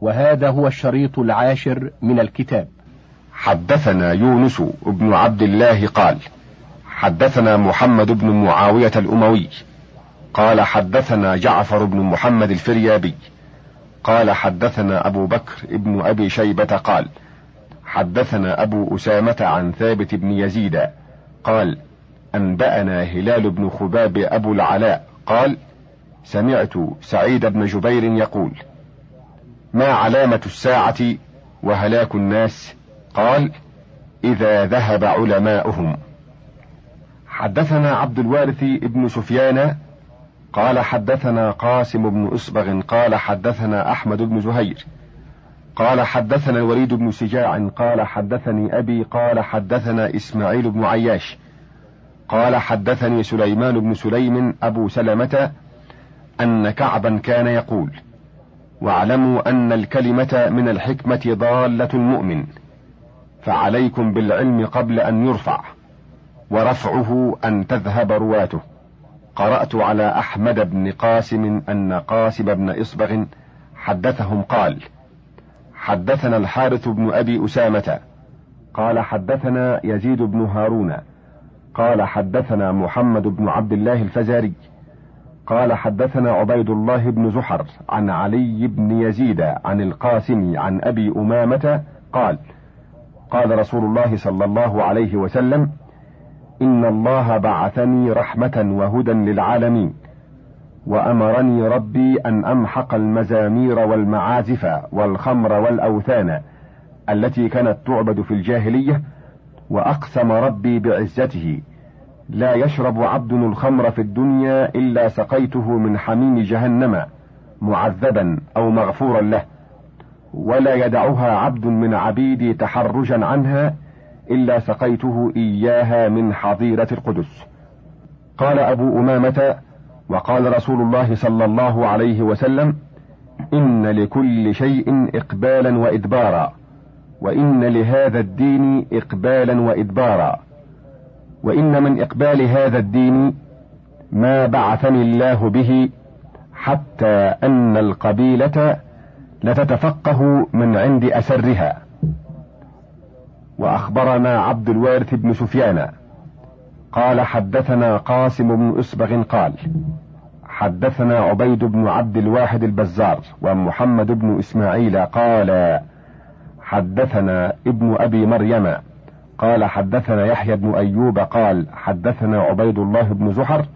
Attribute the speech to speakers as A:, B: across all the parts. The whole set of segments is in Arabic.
A: وهذا هو الشريط العاشر من الكتاب.
B: حدثنا يونس بن عبد الله قال حدثنا محمد بن معاوية الأموي. قال حدثنا جعفر بن محمد الفريابي. قال حدثنا أبو بكر بن أبي شيبة قال حدثنا أبو أسامة عن ثابت بن يزيد. قال أنبأنا هلال بن خباب أبو العلاء. قال سمعت سعيد بن جبير يقول ما علامة الساعة وهلاك الناس؟ قال إذا ذهب علماؤهم. حدثنا عبد الوارث بن سفيان قال حدثنا قاسم بن أصبغ قال حدثنا أحمد بن زهير قال حدثنا الوليد بن سجاع قال حدثني أبي قال حدثنا إسماعيل بن عياش قال حدثني سليمان بن سليم أبو سلمة أن كعبا كان يقول واعلموا أن الكلمة من الحكمة ضالة المؤمن فعليكم بالعلم قبل أن يرفع ورفعه أن تذهب رواته. قرأت على أحمد بن قاسم أن قاسم بن إصبغ حدثهم قال حدثنا الحارث بن أبي أسامة قال حدثنا يزيد بن هارون قال حدثنا محمد بن عبد الله الفزاري قال حدثنا عبيد الله بن زحر عن علي بن يزيد عن القاسم عن أبي أمامة قال قال رسول الله صلى الله عليه وسلم إن الله بعثني رحمة وهدى للعالمين وأمرني ربي أن أمحق المزامير والمعازف والخمر والأوثان التي كانت تعبد في الجاهلية وأقسم ربي بعزته. لا يشرب عبد الخمر في الدنيا إلا سقيته من حميم جهنم معذبا أو مغفورا له. ولا يدعها عبد من عبيدي تحرجا عنها إلا سقيته إياها من حظيرة القدس. قال أبو أمامة وقال رسول الله صلى الله عليه وسلم إن لكل شيء اقبالا وادبارا وإن لهذا الدين اقبالا وادبارا. وإن من إقبال هذا الدين ما بعثني الله به حتى أن القبيلة لتتفقه من عند أسرها. وأخبرنا عبد الوارث بن سفيان. قال حدثنا قاسم بن أسبغ قال حدثنا عبيد بن عبد الواحد البزار ومحمد بن إسماعيل قال حدثنا ابن أبي مريم قال حدثنا يحيى بن أيوب قال حدثنا عبيد الله بن زحر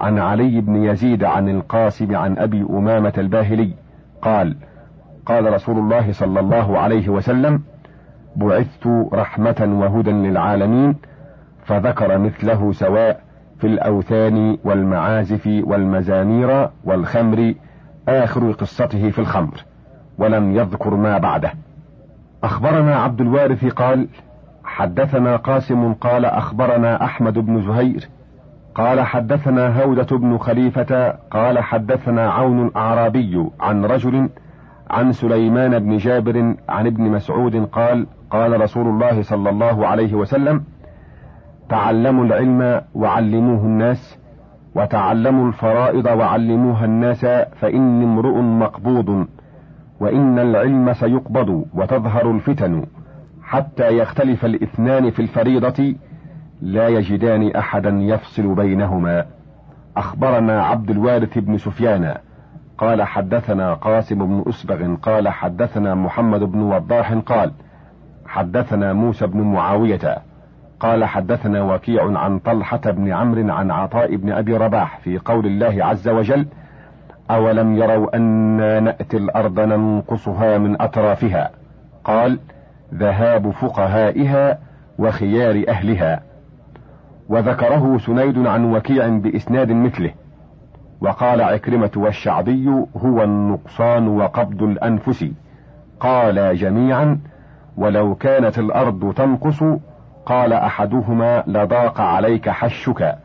B: عن علي بن يزيد عن القاسم عن أبي أمامة الباهلي قال قال رسول الله صلى الله عليه وسلم بعثت رحمة وهدى للعالمين فذكر مثله سواء في الأوثان والمعازف والمزامير والخمر آخر قصته في الخمر ولم يذكر ما بعده. أخبرنا عبد الوارث قال حدثنا قاسم قال أخبرنا أحمد بن زهير قال حدثنا هودة بن خليفة قال حدثنا عون الأعرابي عن رجل عن سليمان بن جابر عن ابن مسعود قال قال رسول الله صلى الله عليه وسلم تعلموا العلم وعلموه الناس وتعلموا الفرائض وعلموها الناس فإني امرؤ مقبوض وإن العلم سيقبض وتظهر الفتن حتى يختلف الاثنان في الفريضة لا يجدان أحدا يفصل بينهما. أخبرنا عبد الوارث بن سفيان قال حدثنا قاسم بن أسبغ قال حدثنا محمد بن وضاح قال حدثنا موسى بن معاوية قال حدثنا وكيع عن طلحة بن عمرو عن عطاء بن أبي رباح في قول الله عز وجل أولم يروا أنا نأتي الأرض ننقصها من أطرافها؟ قال ذهاب فقهائها وخيار أهلها. وذكره سنيد عن وكيع بإسناد مثله. وقال عكرمة والشعبي هو النقصان وقبض الأنفس. قال جميعا ولو كانت الأرض تنقص قال أحدهما لضاق عليك حشك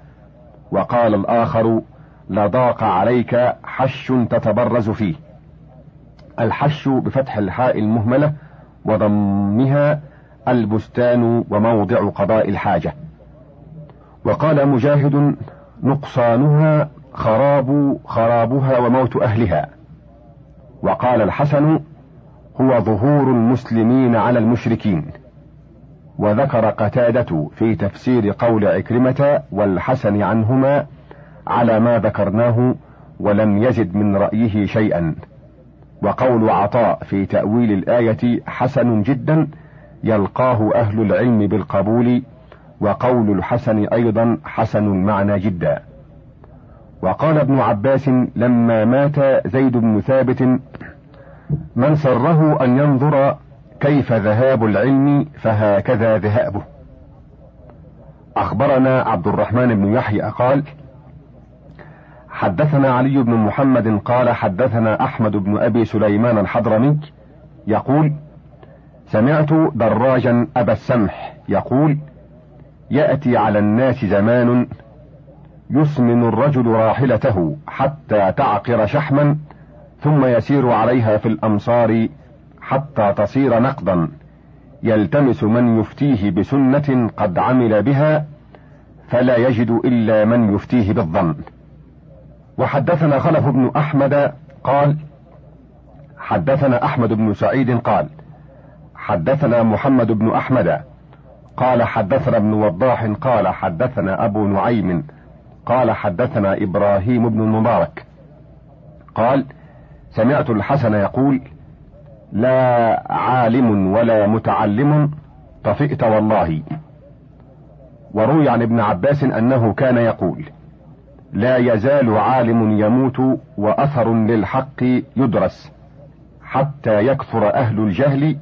B: وقال الآخر لضاق عليك حش تتبرز فيه الحش بفتح الحاء المهملة وضمها البستان وموضع قضاء الحاجة. وقال مجاهد نقصانها خراب خرابها وموت أهلها. وقال الحسن هو ظهور المسلمين على المشركين. وذكر قتادة في تفسير قول عكرمة والحسن عنهما على ما ذكرناه ولم يزد من رأيه شيئا. وقول عطاء في تأويل الآية حسن جدا يلقاه أهل العلم بالقبول وقول الحسن أيضا حسن المعنى جدا. وقال ابن عباس لما مات زيد بن ثابت من سره أن ينظر كيف ذهاب العلم فهكذا ذهابه. أخبرنا عبد الرحمن بن يحيى قال حدثنا علي بن محمد قال حدثنا أحمد بن أبي سليمان الحضرمي يقول سمعت دراجا أبا السمح يقول يأتي على الناس زمان يسمن الرجل راحلته حتى تعقر شحما ثم يسير عليها في الأمصار حتى تصير نقدا. يلتمس من يفتيه بسنة قد عمل بها فلا يجد إلا من يفتيه بالظن. وحدثنا خلف بن أحمد قال حدثنا أحمد بن سعيد قال حدثنا محمد بن أحمد قال حدثنا ابن وضاح قال حدثنا أبو نعيم قال حدثنا إبراهيم بن المبارك قال سمعت الحسن يقول لا عالم ولا متعلم طفئت والله. وروي عن ابن عباس أنه كان يقول لا يزال عالم يموت وأثر للحق يدرس حتى يكثر أهل الجهل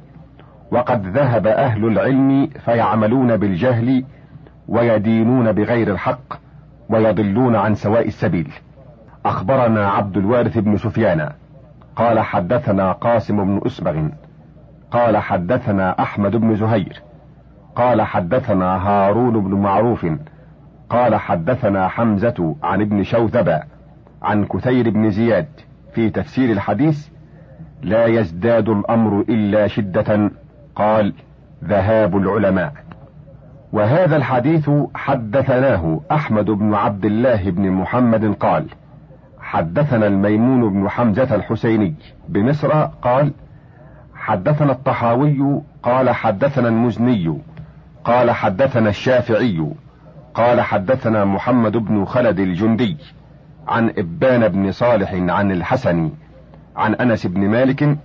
B: وقد ذهب أهل العلم فيعملون بالجهل ويدينون بغير الحق ويضلون عن سواء السبيل. أخبرنا عبد الوارث بن سفيان قال حدثنا قاسم بن أسبغ قال حدثنا أحمد بن زهير قال حدثنا هارون بن معروف قال حدثنا حمزة عن ابن شوذب عن كثير بن زياد في تفسير الحديث لا يزداد الأمر إلا شدة قال ذهاب العلماء وهذا الحديث حدثناه أحمد بن عبد الله بن محمد قال حدثنا الميمون بن حمزة الحسيني بمصر قال حدثنا الطحاوي قال حدثنا المزني قال حدثنا الشافعي قال حدثنا محمد بن خلد الجندي عن إبان بن صالح عن الحسن عن أنس بن مالك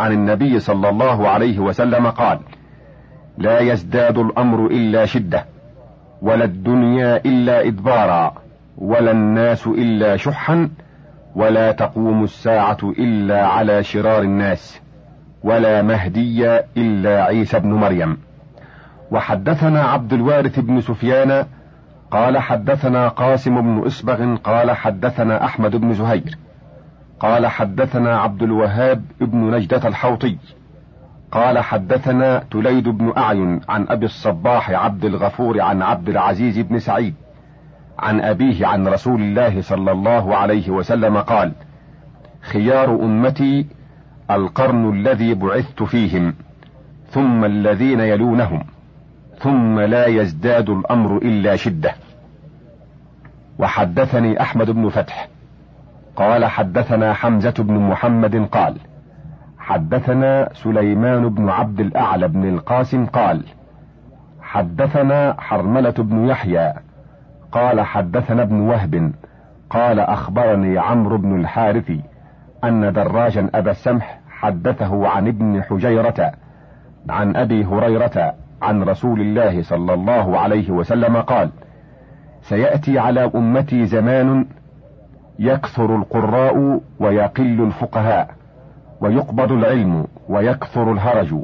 B: عن النبي صلى الله عليه وسلم قال لا يزداد الأمر إلا شدة ولا الدنيا إلا إدبارا ولا الناس إلا شحا ولا تقوم الساعة إلا على شرار الناس ولا مهدي إلا عيسى بن مريم. وحدثنا عبد الوارث بن سفيان قال حدثنا قاسم بن اسبغ قال حدثنا أحمد بن زهير قال حدثنا عبد الوهاب بن نجدة الحوطي قال حدثنا تليد بن أعين عن أبي الصباح عبد الغفور عن عبد العزيز بن سعيد عن أبيه عن رسول الله صلى الله عليه وسلم قال خيار أمتي القرن الذي بعثت فيهم ثم الذين يلونهم. ثم لا يزداد الأمر إلا شدة. وحدثني أحمد بن فتح. قال حدثنا حمزة بن محمد قال حدثنا سليمان بن عبد الأعلى بن القاسم قال حدثنا حرملة بن يحيى. قال حدثنا ابن وهب. قال أخبرني عمرو بن الحارث أن دراجا أبا السمح حدثه عن ابن حجيرة عن أبي هريرة عن رسول الله صلى الله عليه وسلم قال سيأتي على أمتي زمان يكثر القراء ويقل الفقهاء ويقبض العلم ويكثر الهرج.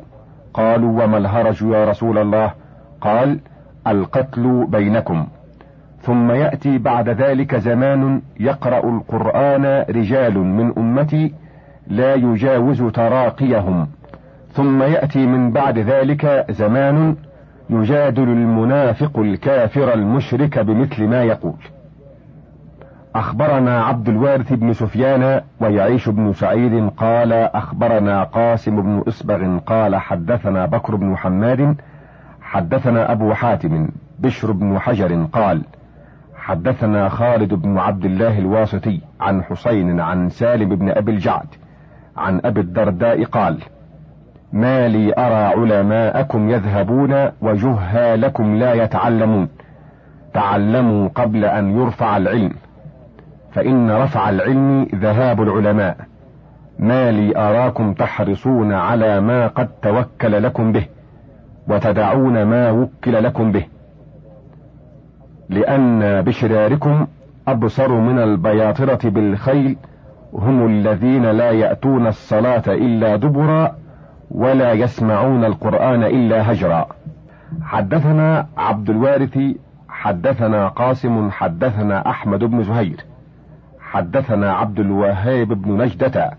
B: قالوا وما الهرج يا رسول الله؟ قال القتل بينكم. ثم يأتي بعد ذلك زمان يقرأ القرآن رجال من أمتي لا يجاوز تراقيهم. ثم يأتي من بعد ذلك زمان يجادل المنافق الكافر المشرك بمثل ما يقول. أخبرنا عبد الوارث بن سفيان ويعيش بن سعيد قال أخبرنا قاسم بن اسبغ قال حدثنا بكر بن حماد حدثنا أبو حاتم بشر بن حجر قال حدثنا خالد بن عبد الله الواسطي عن حسين عن سالم بن أبي الجعد عن أبي الدرداء قال ما لي أرى علماءكم يذهبون وجهالكم لا يتعلمون. تعلموا قبل أن يرفع العلم. فإن رفع العلم ذهاب العلماء. ما لي أراكم تحرصون على ما قد توكل لكم به وتدعون ما وكل لكم به. لأن بشراركم أبصر من البياطرة بالخيل هم الذين لا يأتون الصلاة إلا دبرا ولا يسمعون القرآن إلا هجرا. حدثنا عبد الوارث حدثنا قاسم حدثنا أحمد بن زهير. حدثنا عبد الوهاب بن نجدة.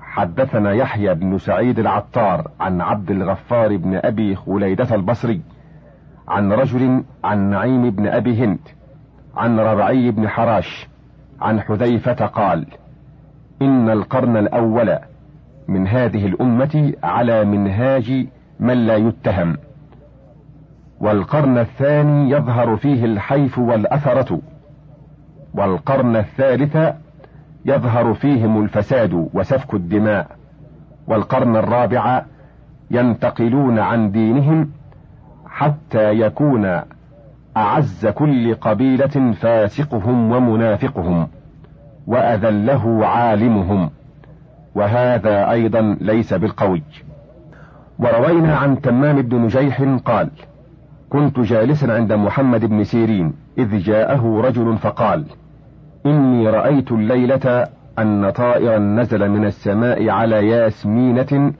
B: حدثنا يحيى بن سعيد العطار عن عبد الغفار بن أبي خليدة البصري. عن رجل عن نعيم بن أبي هند. عن ربعي بن حراش. عن حذيفة قال إن القرن الأول من هذه الأمة على منهاج من لا يتهم. والقرن الثاني يظهر فيه الحيف والأثرة. والقرن الثالث يظهر فيهم الفساد وسفك الدماء. والقرن الرابع ينتقلون عن دينهم حتى يكون أعز كل قبيلة فاسقهم ومنافقهم وأذله عالمهم. وهذا أيضا ليس بالقوي. وروينا عن تمام بن نجيح قال كنت جالسا عند محمد بن سيرين إذ جاءه رجل فقال إني رأيت الليلة أن طائرا نزل من السماء على ياسمينة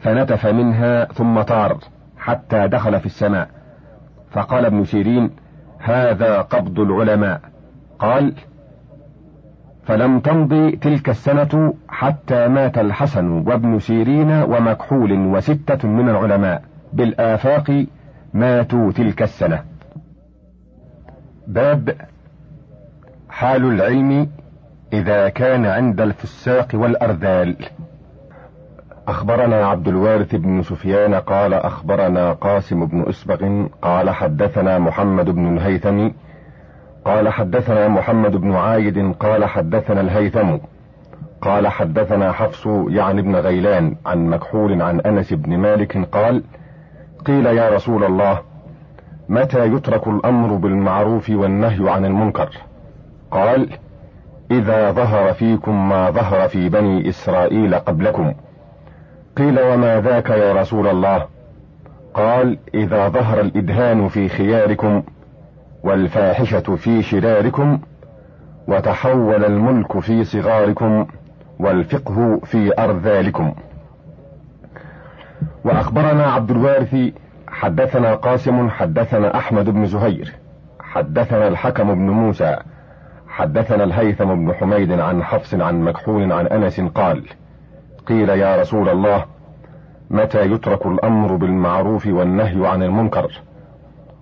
B: فنتف منها ثم طار حتى دخل في السماء. فقال ابن سيرين هذا قبض العلماء. قال فلم تمض تلك السنة حتى مات الحسن وابن سيرين ومكحول وستة من العلماء. بالآفاق ماتوا تلك السنة. باب حال العلم إذا كان عند الفساق والأرذال. أخبرنا عبد الوارث بن سفيان قال أخبرنا قاسم بن أسبغ قال حدثنا محمد بن الهيثم قال حدثنا محمد بن عايد قال حدثنا الهيثم قال حدثنا حفص يعني ابن غيلان عن مكحول عن أنس بن مالك قال قيل يا رسول الله متى يترك الأمر بالمعروف والنهي عن المنكر؟ قال إذا ظهر فيكم ما ظهر في بني إسرائيل قبلكم. قيل وما ذاك يا رسول الله؟ قال إذا ظهر الإدهان في خياركم والفاحشة في شراركم وتحول الملك في صغاركم والفقه في أرذالكم. وأخبرنا عبد الوارث حدثنا قاسم حدثنا أحمد بن زهير حدثنا الحكم بن موسى حدثنا الهيثم بن حميد عن حفص عن مكحول عن أنس قال قيل يا رسول الله متى يترك الأمر بالمعروف والنهي عن المنكر؟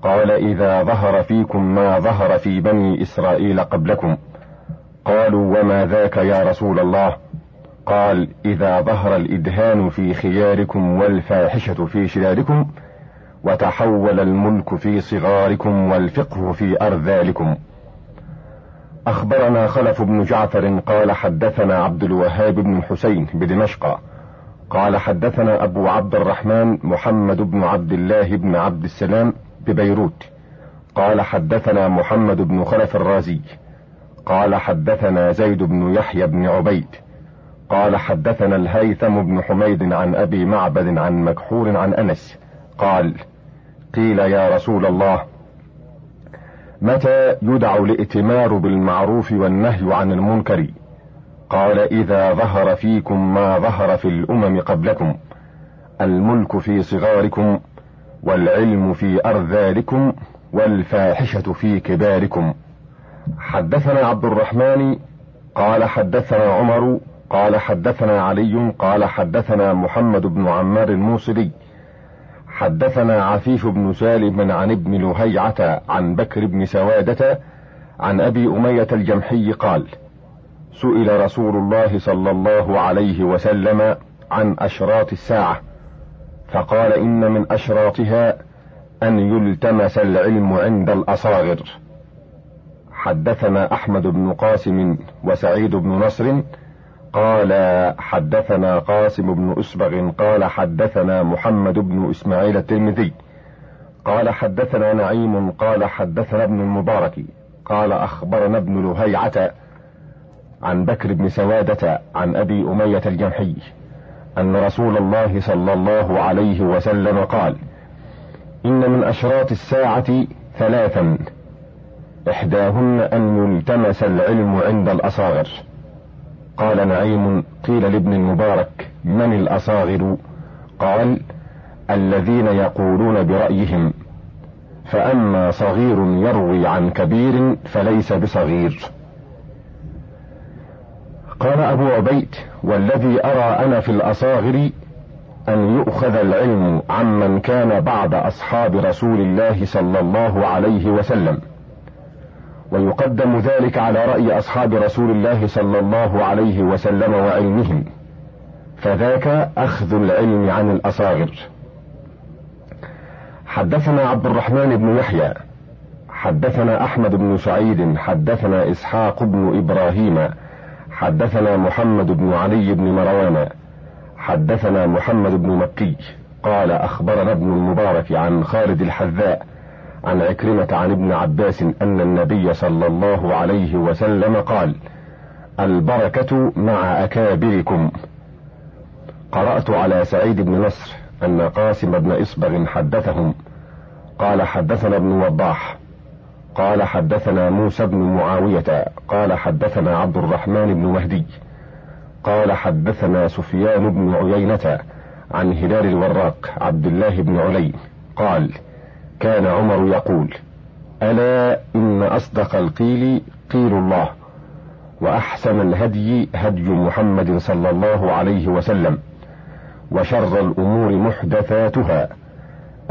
B: قال إذا ظهر فيكم ما ظهر في بني إسرائيل قبلكم. قالوا وما ذاك يا رسول الله؟ قال إذا ظهر الإدهان في خياركم والفاحشة في شراركم وتحول الملك في صغاركم والفقه في أرذالكم. أخبرنا خلف بن جعفر قال حدثنا عبد الوهاب بن الحسين بدمشق. قال حدثنا أبو عبد الرحمن محمد بن عبد الله بن عبد السلام ببيروت. قال حدثنا محمد بن خلف الرازي. قال حدثنا زيد بن يحيى بن عبيد. قال حدثنا الهيثم بن حميد عن أبي معبد عن مكحول عن أنس. قال قيل يا رسول الله متى يدع الائتمار بالمعروف والنهي عن المنكر؟ قال إذا ظهر فيكم ما ظهر في الأمم قبلكم. الملك في صغاركم والعلم في أرذالكم والفاحشة في كباركم. حدثنا عبد الرحمن قال حدثنا عمر قال حدثنا علي قال حدثنا محمد بن عمار الموصلي. حدثنا عفيف بن سالم عن ابن لهيعة عن بكر بن سوادة عن أبي أمية الجمحي قال سئل رسول الله صلى الله عليه وسلم عن أشراط الساعة. فقال إن من أشراطها أن يلتمس العلم عند الأصاغر. حدثنا أحمد بن قاسم وسعيد بن نصر قال حدثنا قاسم بن أسبغ قال حدثنا محمد بن إسماعيل الترمذي قال حدثنا نعيم قال حدثنا ابن المبارك قال أخبرنا ابن لهيعة عن بكر بن سوادة عن أبي أمية الجمحي. أن رسول الله صلى الله عليه وسلم قال إن من أشراط الساعة ثلاثا إحداهن أن يلتمس العلم عند الأصاغر. قال نعيم قيل لابن المبارك من الأصاغر؟ قال الذين يقولون برأيهم. فأما صغير يروي عن كبير فليس بصغير. قال أبو عبيد والذي أرى أنا في الأصاغر أن يؤخذ العلم عمن كان بعد أصحاب رسول الله صلى الله عليه وسلم. ويقدم ذلك على رأي أصحاب رسول الله صلى الله عليه وسلم وعلمهم. فذاك أخذ العلم عن الأصاغر. حدثنا عبد الرحمن بن يحيى حدثنا أحمد بن سعيد حدثنا إسحاق بن إبراهيم حدثنا محمد بن علي بن مروان حدثنا محمد بن مكي قال أخبرنا ابن المبارك عن خالد الحذاء عن عكرمة عن ابن عباس أن النبي صلى الله عليه وسلم قال البركة مع أكابركم. قرأت على سعيد بن نصر أن قاسم بن إصبغ حدثهم قال حدثنا ابن وضاح قال حدثنا موسى بن معاوية قال حدثنا عبد الرحمن بن مهدي قال حدثنا سفيان بن عيينة عن هلال الوراق عبد الله بن علي قال كان عمر يقول ألا إن أصدق القيل قيل الله وأحسن الهدي هدي محمد صلى الله عليه وسلم وشر الأمور محدثاتها.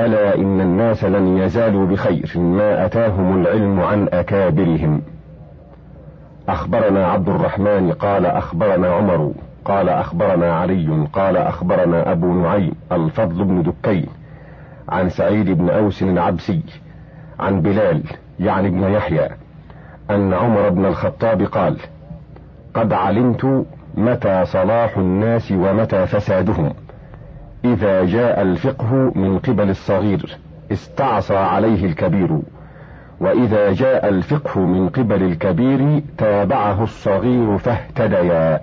B: ألا إن الناس لن يزالوا بخير ما أتاهم العلم عن أكابرهم. أخبرنا عبد الرحمن قال أخبرنا عمر قال أخبرنا علي قال أخبرنا أبو نعيم الفضل بن دكين عن سعيد بن أوس العبسي عن بلال يعني ابن يحيى أن عمر بن الخطاب قال قد علمت متى صلاح الناس ومتى فسادهم. إذا جاء الفقه من قبل الصغير استعصى عليه الكبير. وإذا جاء الفقه من قبل الكبير تابعه الصغير فاهتديا.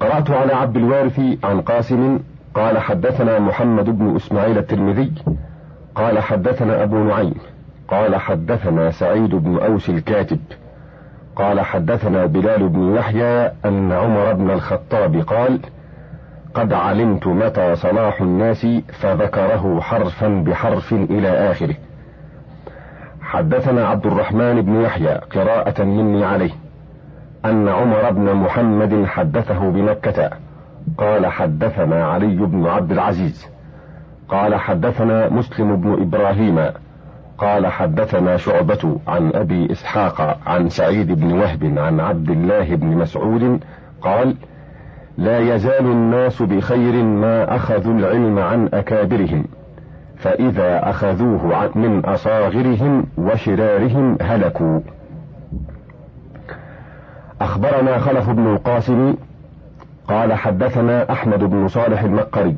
B: قرأت على عبد الوارث عن قاسم قال حدثنا محمد بن إسماعيل الترمذي قال حدثنا أبو نعيم قال حدثنا سعيد بن أوس الكاتب قال حدثنا بلال بن يحيى أن عمر بن الخطاب قال قد علمت متى صلاح الناس فذكره حرفا بحرف إلى آخره. حدثنا عبد الرحمن بن يحيى قراءة مني عليه أن عمر بن محمد حدثه بمكة قال حدثنا علي بن عبد العزيز قال حدثنا مسلم بن إبراهيم قال حدثنا شعبة عن أبي إسحاق عن سعيد بن وهب عن عبد الله بن مسعود قال لا يزال الناس بخير ما أخذوا العلم عن أكابرهم فإذا أخذوه من أصاغرهم وشرارهم هلكوا. أخبرنا خلف بن القاسم قال حدثنا أحمد بن صالح المقري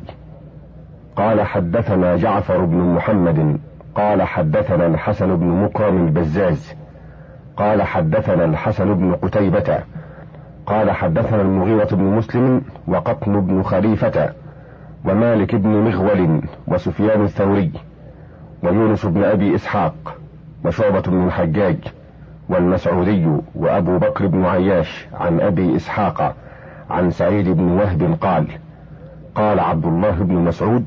B: قال حدثنا جعفر بن محمد قال حدثنا الحسن بن مكرم البزاز قال حدثنا الحسن بن قتيبة قال حدثنا المغيرة بن مسلم وقطن بن خليفة ومالك بن مغول وسفيان الثوري ويونس بن أبي إسحاق وشعبة بن الحجاج والمسعودي وأبو بكر بن عياش عن أبي إسحاق عن سعيد بن وهب قال قال عبد الله بن مسعود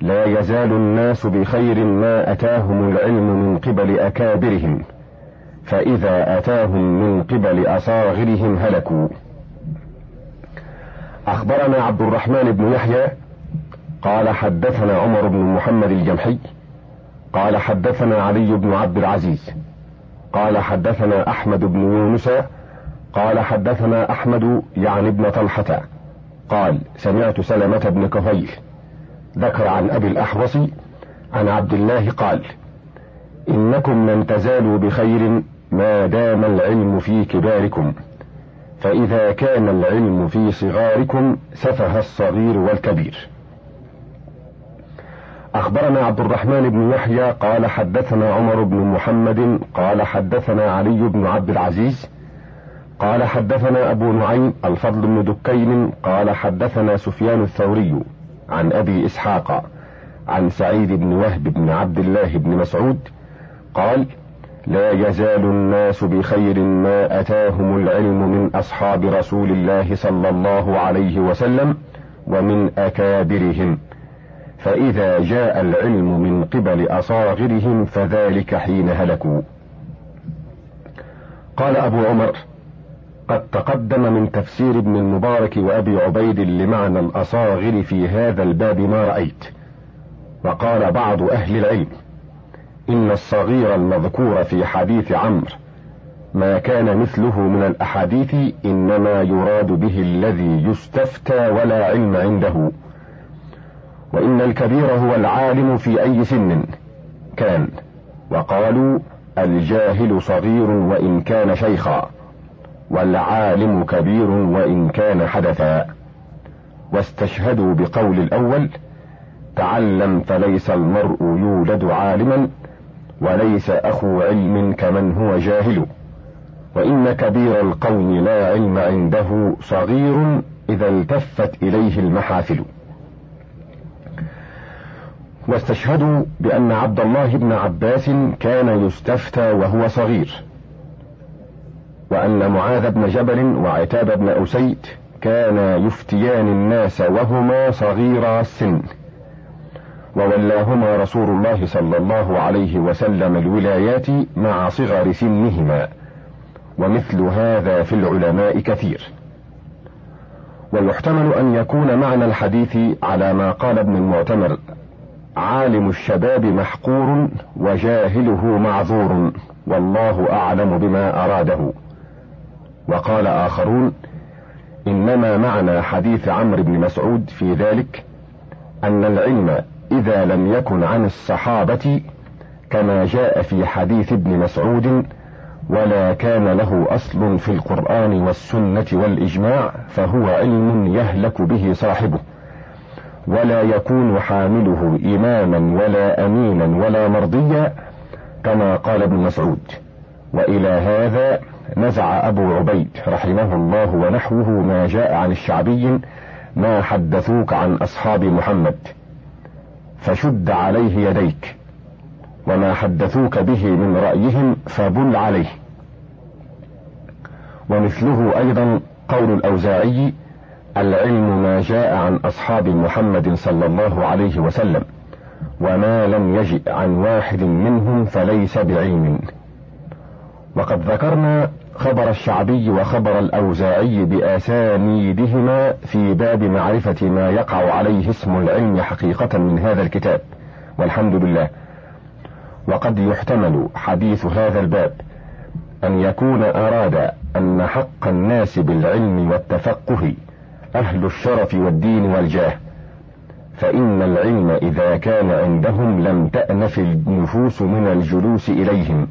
B: لا يزال الناس بخير ما أتاهم العلم من قبل أكابرهم فإذا أتاهم من قبل أصاغرهم هلكوا. أخبرنا عبد الرحمن بن يحيى قال حدثنا عمر بن محمد الجمحي قال حدثنا علي بن عبد العزيز قال حدثنا أحمد بن يونس قال حدثنا أحمد يعني ابن طلحة قال سمعت سلمة بن كهيل ذكر عن أبي الأحوص عن عبد الله قال إنكم لن تزالوا بخير ما دام العلم في كباركم فإذا كان العلم في صغاركم سفه الصغير والكبير. أخبرنا عبد الرحمن بن يحيى قال حدثنا عمر بن محمد قال حدثنا علي بن عبد العزيز قال حدثنا أبو نعيم الفضل بن دكين قال حدثنا سفيان الثوري عن أبي إسحاق عن سعيد بن وهب بن عبد الله بن مسعود قال لا يزال الناس بخير ما أتاهم العلم من أصحاب رسول الله صلى الله عليه وسلم ومن أكابرهم. فإذا جاء العلم من قبل أصاغرهم فذلك حين هلكوا. قال أبو عمر قد تقدم من تفسير ابن المبارك وأبي عبيد لمعنى الأصاغر في هذا الباب ما رأيت. وقال بعض أهل العلم إن الصغير المذكور في حديث عمرو ما كان مثله من الأحاديث إنما يراد به الذي يستفتى ولا علم عنده. وإن الكبير هو العالم في أي سن كان. وقالوا الجاهل صغير وإن كان شيخا والعالم كبير وإن كان حدثا. واستشهدوا بقول الأول تعلم فليس المرء يولد عالما وليس أخو علم كمن هو جاهل. وإن كبير القوم لا علم عنده صغير إذا التفت إليه المحافل. واستشهدوا بأن عبد الله بن عباس كان يستفتى وهو صغير. وأن معاذ بن جبل وعتاب بن أسيد كانا يفتيان الناس وهما صغيرا السن. وولاهما رسول الله صلى الله عليه وسلم الولايات مع صغر سنهما ومثل هذا في العلماء كثير. ويحتمل أن يكون معنى الحديث على ما قال ابن المعتمر عالم الشباب محقور وجاهله معذور والله أعلم بما أراده. وقال آخرون إنما معنى حديث عمرو بن مسعود في ذلك أن العلم إذا لم يكن عن الصحابة كما جاء في حديث ابن مسعود ولا كان له أصل في القرآن والسنة والإجماع فهو علم يهلك به صاحبه. ولا يكون حامله إماما ولا أمينا ولا مرضيا كما قال ابن مسعود. وإلى هذا نزع أبو عبيد رحمه الله ونحوه ما جاء عن الشعبي ما حدثوك عن أصحاب محمد؟ فشد عليه يديك. وما حدثوك به من رأيهم فبل عليه. ومثله أيضا قول الأوزاعي العلم ما جاء عن أصحاب محمد صلى الله عليه وسلم وما لم يجئ عن واحد منهم فليس بعلم. وقد ذكرنا خبر الشعبي وخبر الأوزاعي بآسانيدهما في باب معرفة ما يقع عليه اسم العلم حقيقة من هذا الكتاب والحمد لله. وقد يحتمل حديث هذا الباب أن يكون أراد أن حق الناس بالعلم والتفقه أهل الشرف والدين والجاه فإن العلم إذا كان عندهم لم تانف النفوس من الجلوس إليهم.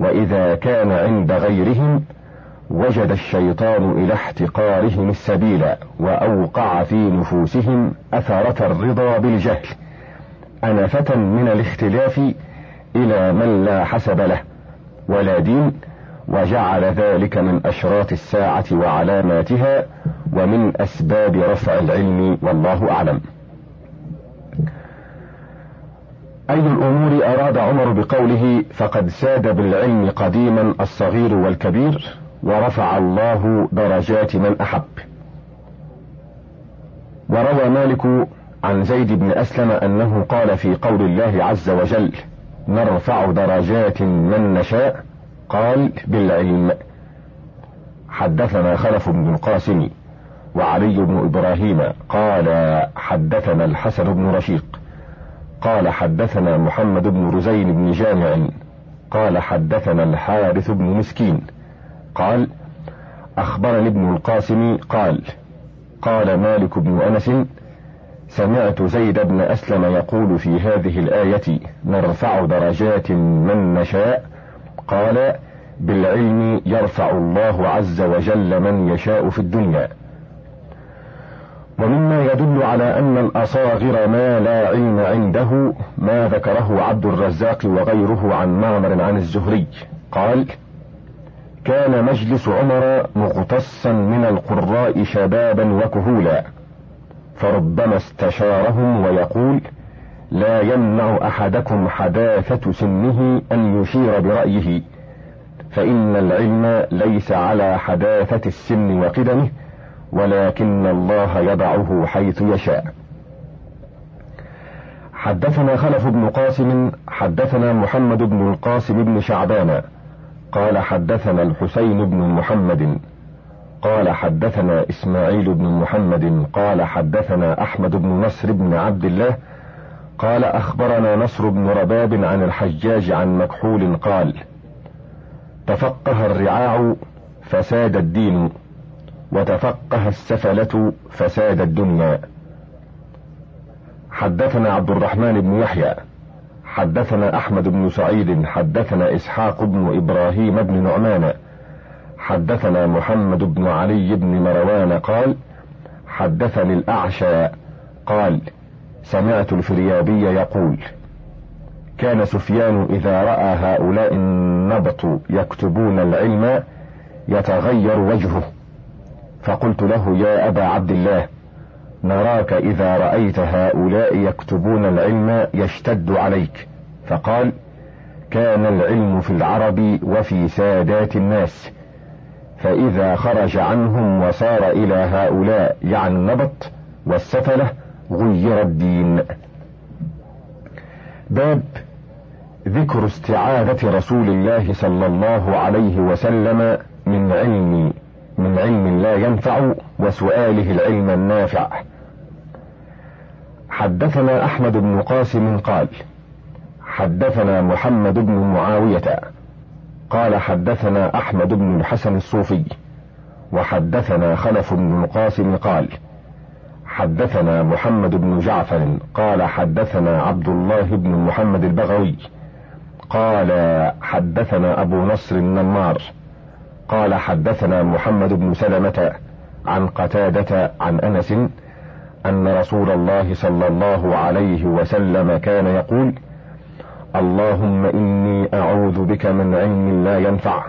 B: وإذا كان عند غيرهم وجد الشيطان إلى احتقارهم السبيل وأوقع في نفوسهم أثرة الرضا بالجهل. أنفة من الاختلاف إلى من لا حسب له ولا دين وجعل ذلك من أشراط الساعة وعلاماتها ومن أسباب رفع العلم والله أعلم. أي الأمور أراد عمر بقوله فقد ساد بالعلم قديما الصغير والكبير ورفع الله درجات من أحب. وروى مالك عن زيد بن أسلم أنه قال في قول الله عز وجل نرفع درجات من نشاء قال بالعلم حدثنا خلف بن القاسم وعلي بن إبراهيم قال حدثنا الحسن بن رشيق قال حدثنا محمد بن رزين بن جامع قال حدثنا الحارث بن مسكين قال أخبرني ابن القاسم قال قال مالك بن أنس سمعت زيد بن أسلم يقول في هذه الآية نرفع درجات من نشاء قال بالعلم يرفع الله عز وجل من يشاء في الدنيا ومما يدل على أن الأصاغر ما لا علم عنده ما ذكره عبد الرزاق وغيره عن معمر عن الزهري. قال كان مجلس عمر مغتصا من القراء شبابا وكهولا فربما استشارهم ويقول لا يمنع أحدكم حداثة سنه أن يشير برأيه فإن العلم ليس على حداثة السن وقدمه ولكن الله يضعه حيث يشاء. حدثنا خلف بن قاسم حدثنا محمد بن القاسم بن شعبان قال حدثنا الحسين بن محمد قال حدثنا إسماعيل بن محمد قال حدثنا أحمد بن نصر بن عبد الله قال أخبرنا نصر بن رباب عن الحجاج عن مكحول قال تفقه الرعاع فساد الدين. وتفقه السفلة فساد الدنيا. حدثنا عبد الرحمن بن يحيى حدثنا أحمد بن سعيد حدثنا إسحاق بن إبراهيم بن نعمان حدثنا محمد بن علي بن مروان قال حدثني الأعشى قال سمعت الفريابي يقول كان سفيان إذا رأى هؤلاء النبط يكتبون العلم يتغير وجهه. فقلت له يا أبا عبد الله نراك إذا رأيت هؤلاء يكتبون العلم يشتد عليك. فقال كان العلم في العرب وفي سادات الناس. فإذا خرج عنهم وصار إلى هؤلاء يعني النبط والسفلة غير الدين. باب ذكر استعاذة رسول الله صلى الله عليه وسلم من علم من علم لا ينفع وسؤاله العلم النافع. حدثنا أحمد بن قاسم قال حدثنا محمد بن معاوية قال حدثنا أحمد بن الحسن الصوفي وحدثنا خلف بن القاسم قال حدثنا محمد بن جعفر قال حدثنا عبد الله بن محمد البغوي قال حدثنا أبو نصر النمار قال حدثنا محمد بن سلمة عن قتادة عن أنس أن رسول الله صلى الله عليه وسلم كان يقول اللهم إني أعوذ بك من علم لا ينفع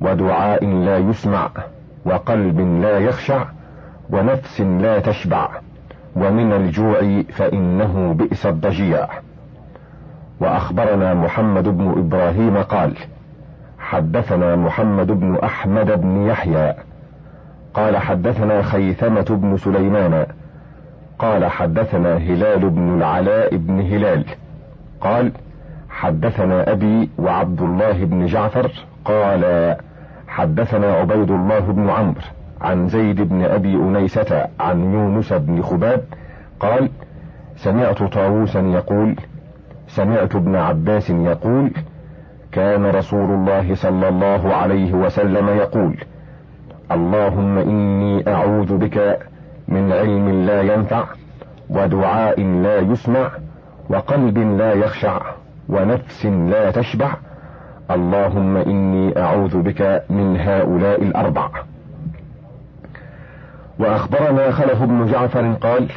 B: ودعاء لا يسمع وقلب لا يخشع ونفس لا تشبع ومن الجوع فإنه بئس الضجيع. وأخبرنا محمد بن إبراهيم قال حدثنا محمد بن أحمد بن يحيى. قال حدثنا خيثمة بن سليمان. قال حدثنا هلال بن العلاء بن هلال. قال حدثنا أبي وعبد الله بن جعفر. قال حدثنا عبيد الله بن عمرو عن زيد بن أبي أنيسة عن يونس بن خباب. قال سمعت طاووسا يقول سمعت ابن عباس يقول كان رسول الله صلى الله عليه وسلم يقول اللهم إني أعوذ بك من علم لا ينفع ودعاء لا يسمع وقلب لا يخشع ونفس لا تشبع. اللهم إني أعوذ بك من هؤلاء الأربع. وأخبرنا خلف بن جعفر قال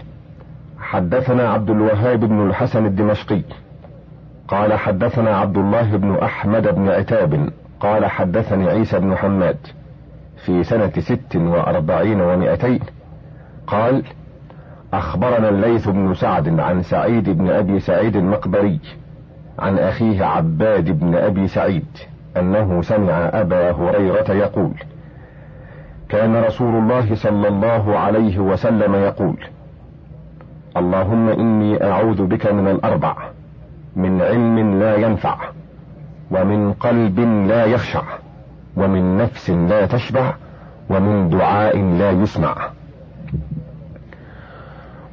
B: حدثنا عبد الوهاب بن الحسن الدمشقي. قال حدثنا عبد الله بن أحمد بن عتاب قال حدثني عيسى بن حماد في سنة ست وأربعين ومائتين قال أخبرنا الليث بن سعد عن سعيد بن أبي سعيد المقبري عن أخيه عباد بن أبي سعيد أنه سمع أبا هريرة يقول كان رسول الله صلى الله عليه وسلم يقول اللهم إني أعوذ بك من الأربع. من علم لا ينفع ومن قلب لا يخشع ومن نفس لا تشبع ومن دعاء لا يسمع.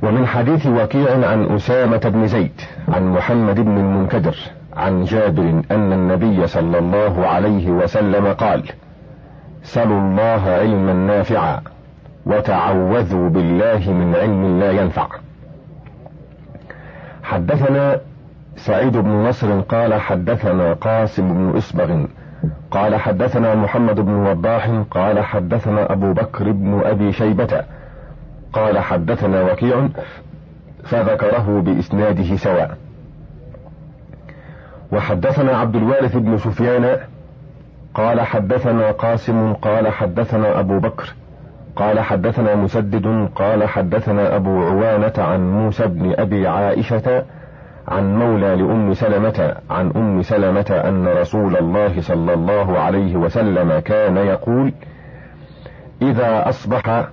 B: ومن حديث وكيع عن أسامة بن زيد عن محمد بن المنكدر عن جابر أن النبي صلى الله عليه وسلم قال سلوا الله علما نافعا وتعوذوا بالله من علم لا ينفع. حدثنا سعيد بن نصر قال حدثنا قاسم بن إسبغ. قال حدثنا محمد بن وضاح. قال حدثنا أبو بكر بن أبي شيبة. قال حدثنا وكيع فذكره بإسناده سواء. وحدثنا عبد الوارث بن سفيان. قال حدثنا قاسم قال حدثنا أبو بكر. قال حدثنا مسدد قال حدثنا أبو عوانة عن موسى بن أبي عائشة. عن مولى لأم سلمة عن أم سلمة أن رسول الله صلى الله عليه وسلم كان يقول إذا أصبح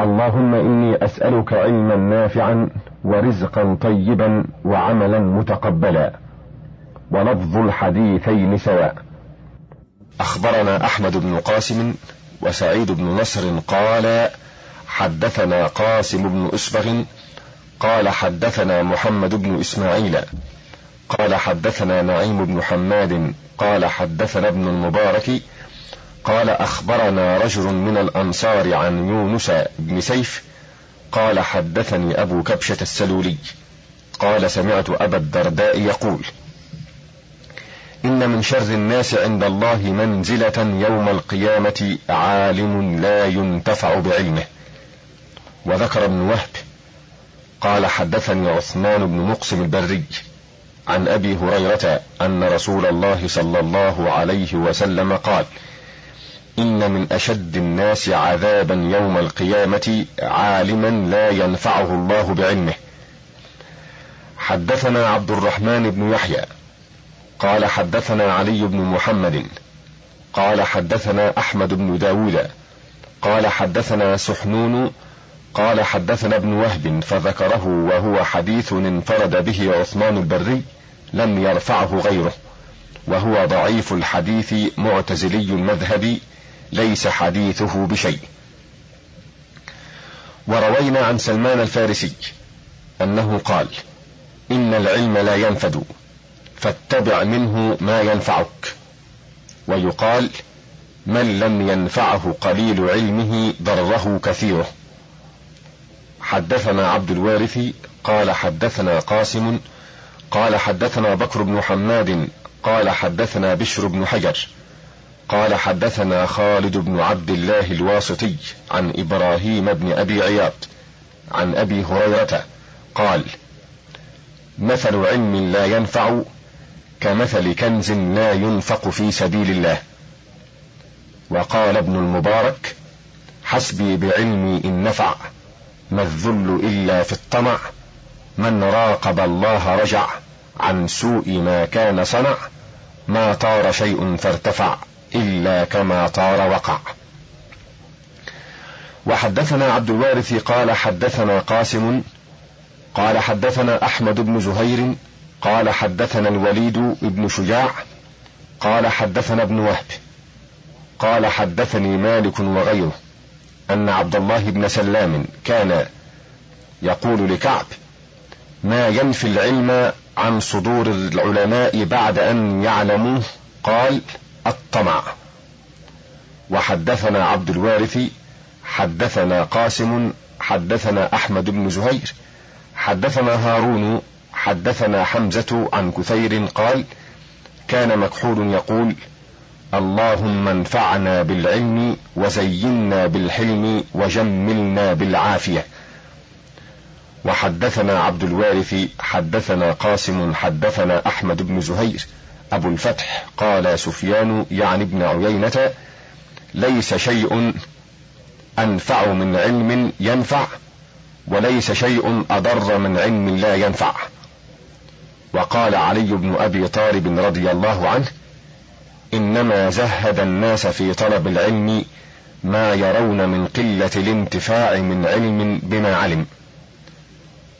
B: اللهم إني أسألك علما نافعا ورزقا طيبا وعملا متقبلا. ولفظ الحديثين سواء. أخبرنا أحمد بن قاسم وسعيد بن نصر قال حدثنا قاسم بن أسبغ قال حدثنا محمد بن إسماعيل قال حدثنا نعيم بن حماد قال حدثنا ابن المبارك قال أخبرنا رجل من الأنصار عن يونس بن سيف قال حدثني أبو كبشة السلولي قال سمعت أبا الدرداء يقول إن من شر الناس عند الله منزلة يوم القيامة عالم لا ينتفع بعلمه. وذكر ابن وهب قال حدثني عثمان بن مقسم البري عن أبي هريرة أن رسول الله صلى الله عليه وسلم قال إن من أشد الناس عذابا يوم القيامة عالما لا ينفعه الله بعلمه. حدثنا عبد الرحمن بن يحيى قال حدثنا علي بن محمد قال حدثنا أحمد بن داود قال حدثنا سحنون قال حدثنا ابن وهب فذكره وهو حديث انفرد به عثمان البري لم يرفعه غيره وهو ضعيف الحديث معتزلي المذهب ليس حديثه بشيء. وروينا عن سلمان الفارسي أنه قال إن العلم لا ينفد فاتبع منه ما ينفعك. ويقال من لم ينفعه قليل علمه ضره كثيره. حدثنا عبد الوارث قال حدثنا قاسم قال حدثنا بكر بن حماد قال حدثنا بشر بن حجر قال حدثنا خالد بن عبد الله الواسطي عن إبراهيم بن أبي عياض عن أبي هريرة قال مثل علم لا ينفع كمثل كنز لا ينفق في سبيل الله وقال ابن المبارك حسبي بعلمي إن نفع ما الذل إلا في الطمع من راقب الله رجع عن سوء ما كان صنع ما طار شيء فارتفع إلا كما طار وقع. وحدثنا عبد الوارث قال حدثنا قاسم قال حدثنا أحمد بن زهير قال حدثنا الوليد بن شجاع قال حدثنا ابن وهب قال حدثني مالك وغيره. أن عبد الله بن سلام كان يقول لكعب ما ينفي العلم عن صدور العلماء بعد أن يعلموه؟ قال الطمع. وحدثنا عبد الوارث حدثنا قاسم حدثنا أحمد بن زهير حدثنا هارون حدثنا حمزة عن كثير قال كان مكحول يقول اللهم انفعنا بالعلم وزينا بالحلم وجملنا بالعافية. وحدثنا عبد الوارث حدثنا قاسم حدثنا أحمد بن زهير أبو الفتح قال سفيان يعني ابن عيينة ليس شيء أنفع من علم ينفع وليس شيء أضر من علم لا ينفع. وقال علي بن أبي طالب رضي الله عنه إنما زهد الناس في طلب العلم ما يرون من قلة الانتفاع من علم بما علم.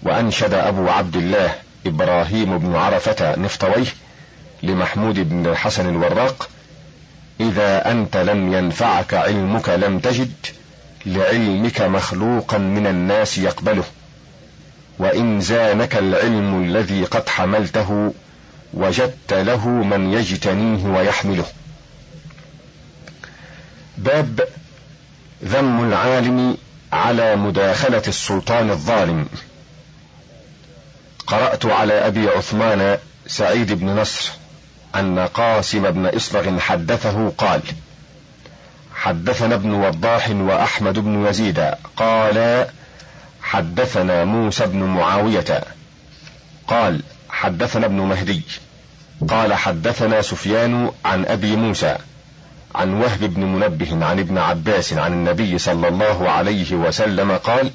B: وأنشد أبو عبد الله إبراهيم بن عرفة نفطويه لمحمود بن الحسن الوراق إذا أنت لم ينفعك علمك لم تجد لعلمك مخلوقا من الناس يقبله. وإن زانك العلم الذي قد حملته وجدت له من يجتنيه ويحمله. باب ذم العالم على مداخلة السلطان الظالم. قرأت على أبي عثمان سعيد بن نصر أن قاسم بن إصبغ حدثه قال حدثنا ابن وضاح وأحمد بن يزيد قال حدثنا موسى بن معاوية قال حدثنا ابن مهدي. قال حدثنا سفيان عن أبي موسى عن وهب بن منبه عن ابن عباس عن النبي صلى الله عليه وسلم قال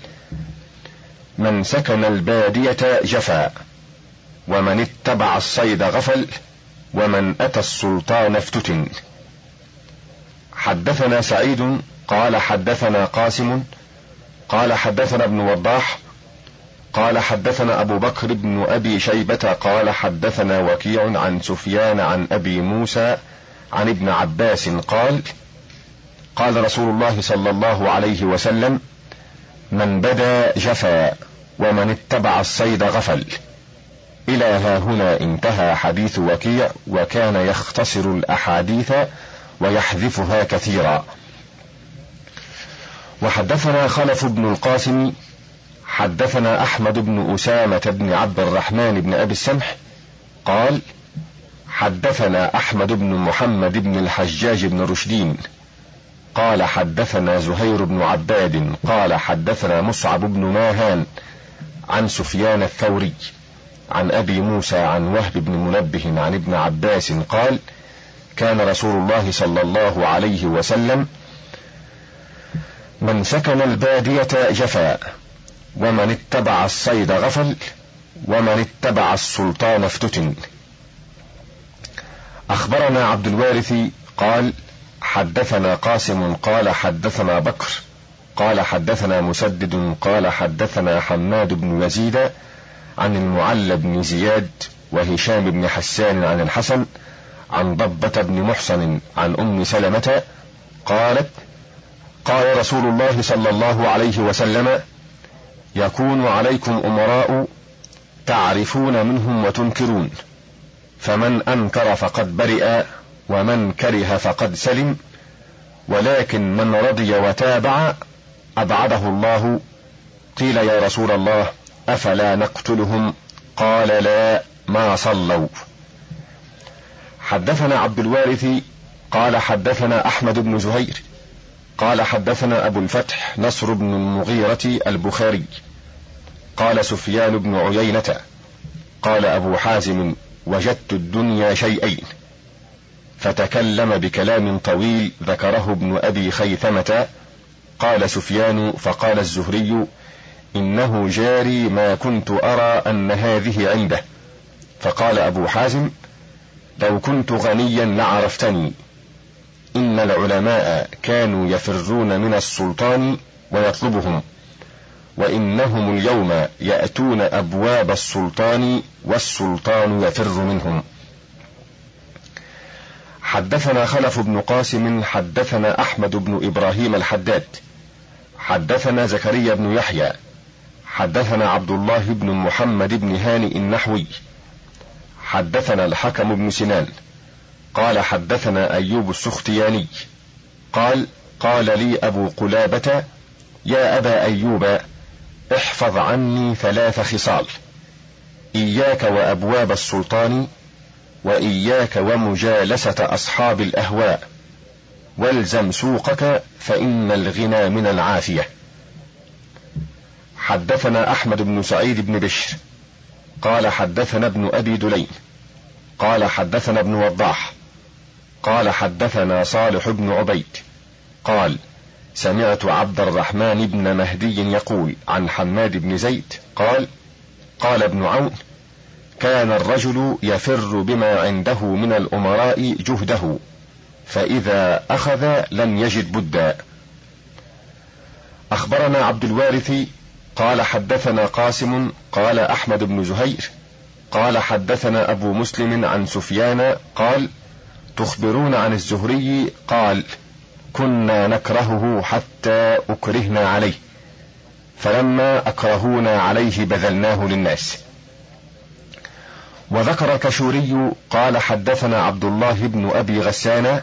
B: من سكن البادية جفا ومن اتبع الصيد غفل ومن أتى السلطان افتتن. حدثنا سعيد قال حدثنا قاسم قال حدثنا ابن وضاح قال حدثنا أبو بكر بن أبي شيبة قال حدثنا وكيع عن سفيان عن أبي موسى عن ابن عباس قال قال رسول الله صلى الله عليه وسلم من بدا جفا ومن اتبع الصيد غفل. إلى ها هنا انتهى حديث وكيع وكان يختصر الأحاديث ويحذفها كثيرا. وحدثنا خلف بن القاسم حدثنا أحمد بن أسامة بن عبد الرحمن بن أبي السمح قال حدثنا أحمد بن محمد بن الحجاج بن رشدين قال حدثنا زهير بن عباد قال حدثنا مصعب بن ماهان عن سفيان الثوري عن أبي موسى عن وهب بن منبه عن ابن عباس قال كان رسول الله صلى الله عليه وسلم من سكن البادية جفا ومن اتبع الصيد غفل ومن اتبع السلطان افتتن. أخبرنا عبد الوارث قال حدثنا قاسم قال حدثنا بكر قال حدثنا مسدد قال حدثنا حماد بن يزيد عن المعلى بن زياد وهشام بن حسان عن الحسن عن ضبة بن محصن عن أم سلمة قالت قال رسول الله صلى الله عليه وسلم يكون عليكم أمراء تعرفون منهم وتنكرون. فمن أنكر فقد برئ ومن كره فقد سلم. ولكن من رضي وتابع أبعده الله. قيل يا رسول الله أفلا نقتلهم؟ قال لا ما صلوا. حدثنا عبد الوارث قال حدثنا أحمد بن زهير. قال حدثنا أبو الفتح نصر بن المغيرة البخاري. قال سفيان بن عيينة. قال أبو حازم وجدت الدنيا شيئين. فتكلم بكلام طويل ذكره ابن أبي خيثمة. قال سفيان فقال الزهري إنه جاري ما كنت أرى أن هذه عنده. فقال أبو حازم لو كنت غنيا لعرفتني. إن العلماء كانوا يفرون من السلطان ويطلبهم وإنهم اليوم يأتون أبواب السلطان والسلطان يفر منهم. حدثنا خلف بن قاسم حدثنا أحمد بن إبراهيم الحداد حدثنا زكريا بن يحيى حدثنا عبد الله بن محمد بن هانئ النحوي حدثنا الحكم بن سنان قال حدثنا أيوب السختياني. قال قال لي أبو قلابة يا أبا أيوب احفظ عني ثلاث خصال. إياك وأبواب السلطان وإياك ومجالسة أصحاب الأهواء. والزم سوقك فإن الغنى من العافية. حدثنا أحمد بن سعيد بن بشر. قال حدثنا ابن أبي دليل. قال حدثنا ابن وضاح. قال حدثنا صالح بن عبيد قال سمعت عبد الرحمن بن مهدي يقول عن حماد بن زيد قال قال ابن عون كان الرجل يفر بما عنده من الأمراء جهده فإذا أخذ لم يجد بدا أخبرنا عبد الوارث قال حدثنا قاسم قال أحمد بن زهير قال حدثنا أبو مسلم عن سفيان قال تخبرون عن الزهري قال كنا نكرهه حتى أكرهنا عليه فلما أكرهونا عليه بذلناه للناس. وذكر كشوري قال حدثنا عبد الله بن أبي غسان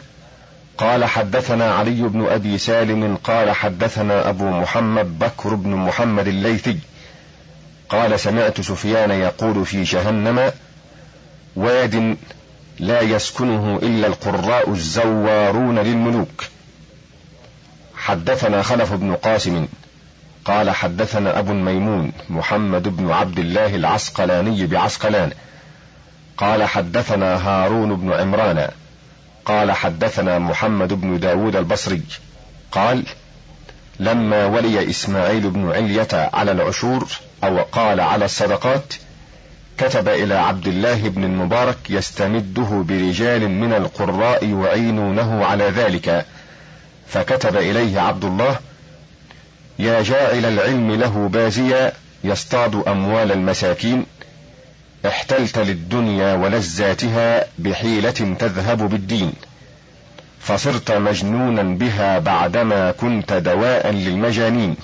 B: قال حدثنا علي بن أبي سالم قال حدثنا أبو محمد بكر بن محمد الليثي قال سمعت سفيان يقول في جهنم واد لا يسكنه إلا القراء الزوارون للملوك. حدثنا خلف بن قاسم قال حدثنا أبو الميمون محمد بن عبد الله العسقلاني بعسقلان قال حدثنا هارون بن عمران قال حدثنا محمد بن داود البصري قال لما ولي إسماعيل بن علية على العشور أو قال على الصدقات كتب إلى عبد الله بن المبارك يستمده برجال من القراء يعينونه على ذلك. فكتب إليه عبد الله يا جاعل العلم له بازيا يصطاد أموال المساكين احتلت للدنيا ولذاتها بحيلة تذهب بالدين فصرت مجنونا بها بعدما كنت دواء للمجانين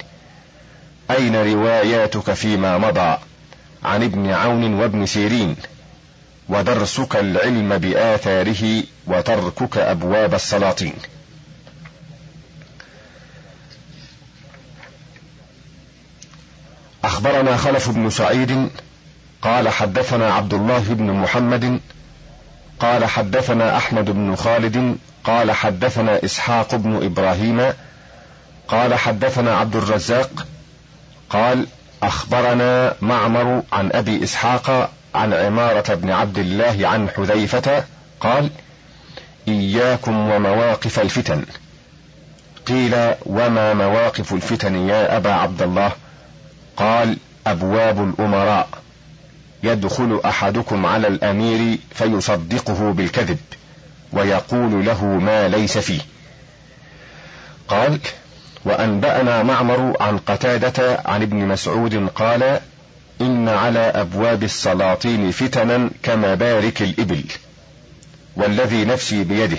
B: أين رواياتك فيما مضى؟ عن ابن عون وابن سيرين ودرسك العلم بآثاره وتركك أبواب السلاطين. أخبرنا خلف بن سعيد قال حدثنا عبد الله بن محمد قال حدثنا أحمد بن خالد قال حدثنا إسحاق بن إبراهيم قال حدثنا عبد الرزاق قال أخبرنا معمر عن أبي إسحاق عن عمارة بن عبد الله عن حذيفة قال إياكم ومواقف الفتن. قيل وما مواقف الفتن يا أبا عبد الله؟ قال أبواب الأمراء. يدخل أحدكم على الأمير فيصدقه بالكذب ويقول له ما ليس فيه. قال وأنبأنا معمر عن قتادة عن ابن مسعود قال إن على أبواب السلاطين فتنا كمبارك الإبل والذي نفسي بيده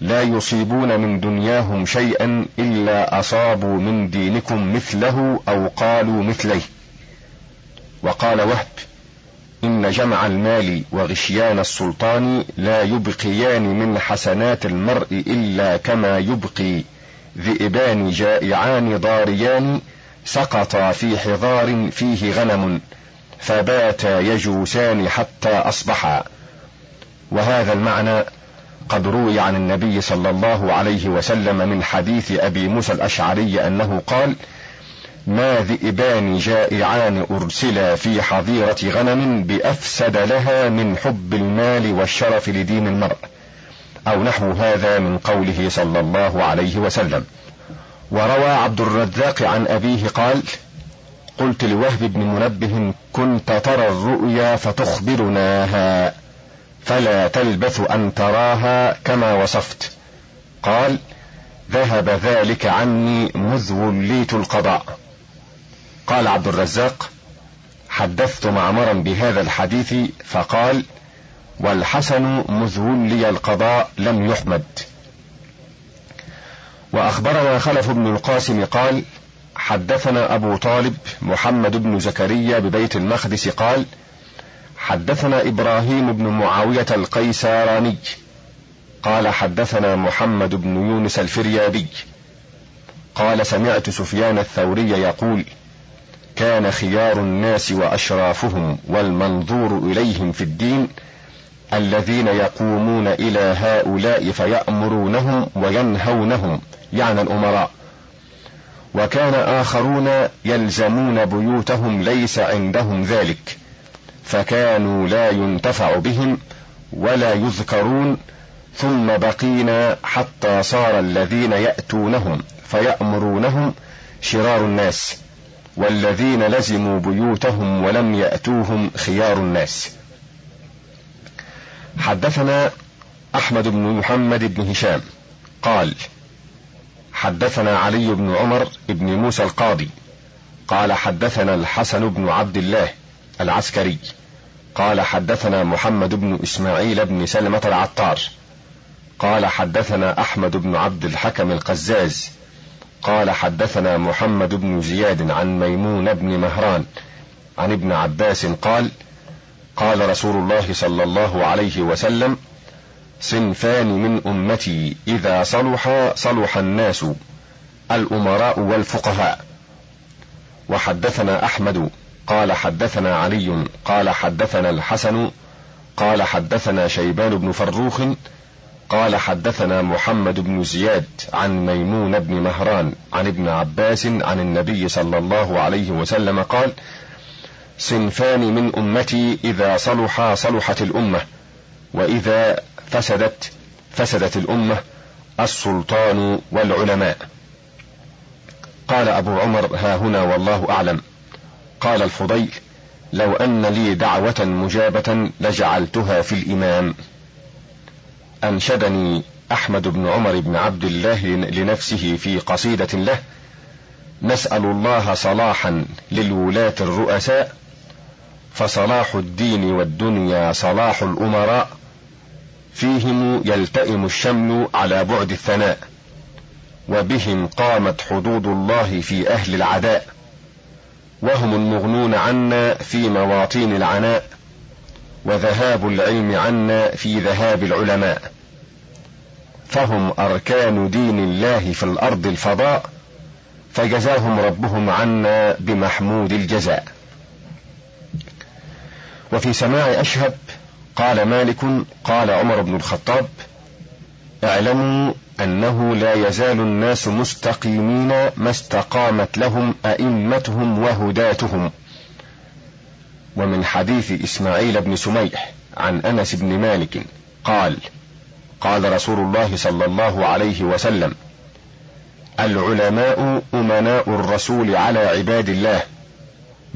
B: لا يصيبون من دنياهم شيئا إلا أصابوا من دينكم مثله أو قالوا مثليه. وقال وهب إن جمع المال وغشيان السلطان لا يبقيان من حسنات المرء إلا كما يبقي ذئبان جائعان ضاريان سقطا في حضار فيه غنم فباتا يجوسان حتى أصبحا. وهذا المعنى قد روي عن النبي صلى الله عليه وسلم من حديث أبي موسى الأشعري أنه قال ما ذئبان جائعان أرسلا في حظيرة غنم بأفسد لها من حب المال والشرف لدين المرء أو نحو هذا من قوله صلى الله عليه وسلم. وروى عبد الرزاق عن أبيه قال قلت لوهب بن منبه كنت ترى الرؤيا فتخبرناها فلا تلبث أن تراها كما وصفت. قال ذهب ذلك عني مذ وليت القضاء. قال عبد الرزاق حدثت معمرا بهذا الحديث فقال والحسن مذ ولي القضاء لم يحمد. وأخبرنا خلف بن القاسم قال حدثنا أبو طالب محمد بن زكريا ببيت المقدس قال حدثنا إبراهيم بن معاوية القيساراني قال حدثنا محمد بن يونس الفريابي قال سمعت سفيان الثوري يقول كان خيار الناس وأشرافهم والمنظور إليهم في الدين الذين يقومون إلى هؤلاء فيأمرونهم وينهونهم يعني الأمراء. وكان آخرون يلزمون بيوتهم ليس عندهم ذلك فكانوا لا ينتفع بهم ولا يذكرون ثم بقينا حتى صار الذين يأتونهم فيأمرونهم شرار الناس والذين لزموا بيوتهم ولم يأتوهم خيار الناس. حدثنا أحمد بن محمد بن هشام. قال حدثنا علي بن عمر بن موسى القاضي. قال حدثنا الحسن بن عبد الله العسكري. قال حدثنا محمد بن إسماعيل بن سلمة العطار. قال حدثنا أحمد بن عبد الحكم القزاز. قال حدثنا محمد بن زياد عن ميمون بن مهران عن ابن عباس قال قال رسول الله صلى الله عليه وسلم صنفان من أمتي إذا صلحا صلح الناس الأمراء والفقهاء. وحدثنا أحمد قال حدثنا علي قال حدثنا الحسن قال حدثنا شيبان بن فروخ قال حدثنا محمد بن زياد عن ميمون بن مهران عن ابن عباس عن النبي صلى الله عليه وسلم قال صنفان من أمتي إذا صلحا صلحت الأمة وإذا فسدت فسدت الأمة السلطان والعلماء. قال أبو عمر ها هنا والله أعلم. قال الفضيل لو أن لي دعوة مجابة لجعلتها في الإمام. أنشدني أحمد بن عمر بن عبد الله لنفسه في قصيدة له نسأل الله صلاحا للولاة الرؤساء فصلاح الدين والدنيا صلاح الأمراء فيهم يلتئم الشمل على بعد الثناء وبهم قامت حدود الله في أهل العداء وهم المغنون عنا في مواطين العناء وذهاب العلم عنا في ذهاب العلماء. فهم أركان دين الله في الأرض الفضاء فجزاهم ربهم عنا بمحمود الجزاء. وفي سماع أشهب قال مالك قال عمر بن الخطاب اعلموا أنه لا يزال الناس مستقيمين ما استقامت لهم أئمتهم وهداتهم. ومن حديث إسماعيل بن سميح عن أنس بن مالك قال قال رسول الله صلى الله عليه وسلم العلماء أمناء الرسول على عباد الله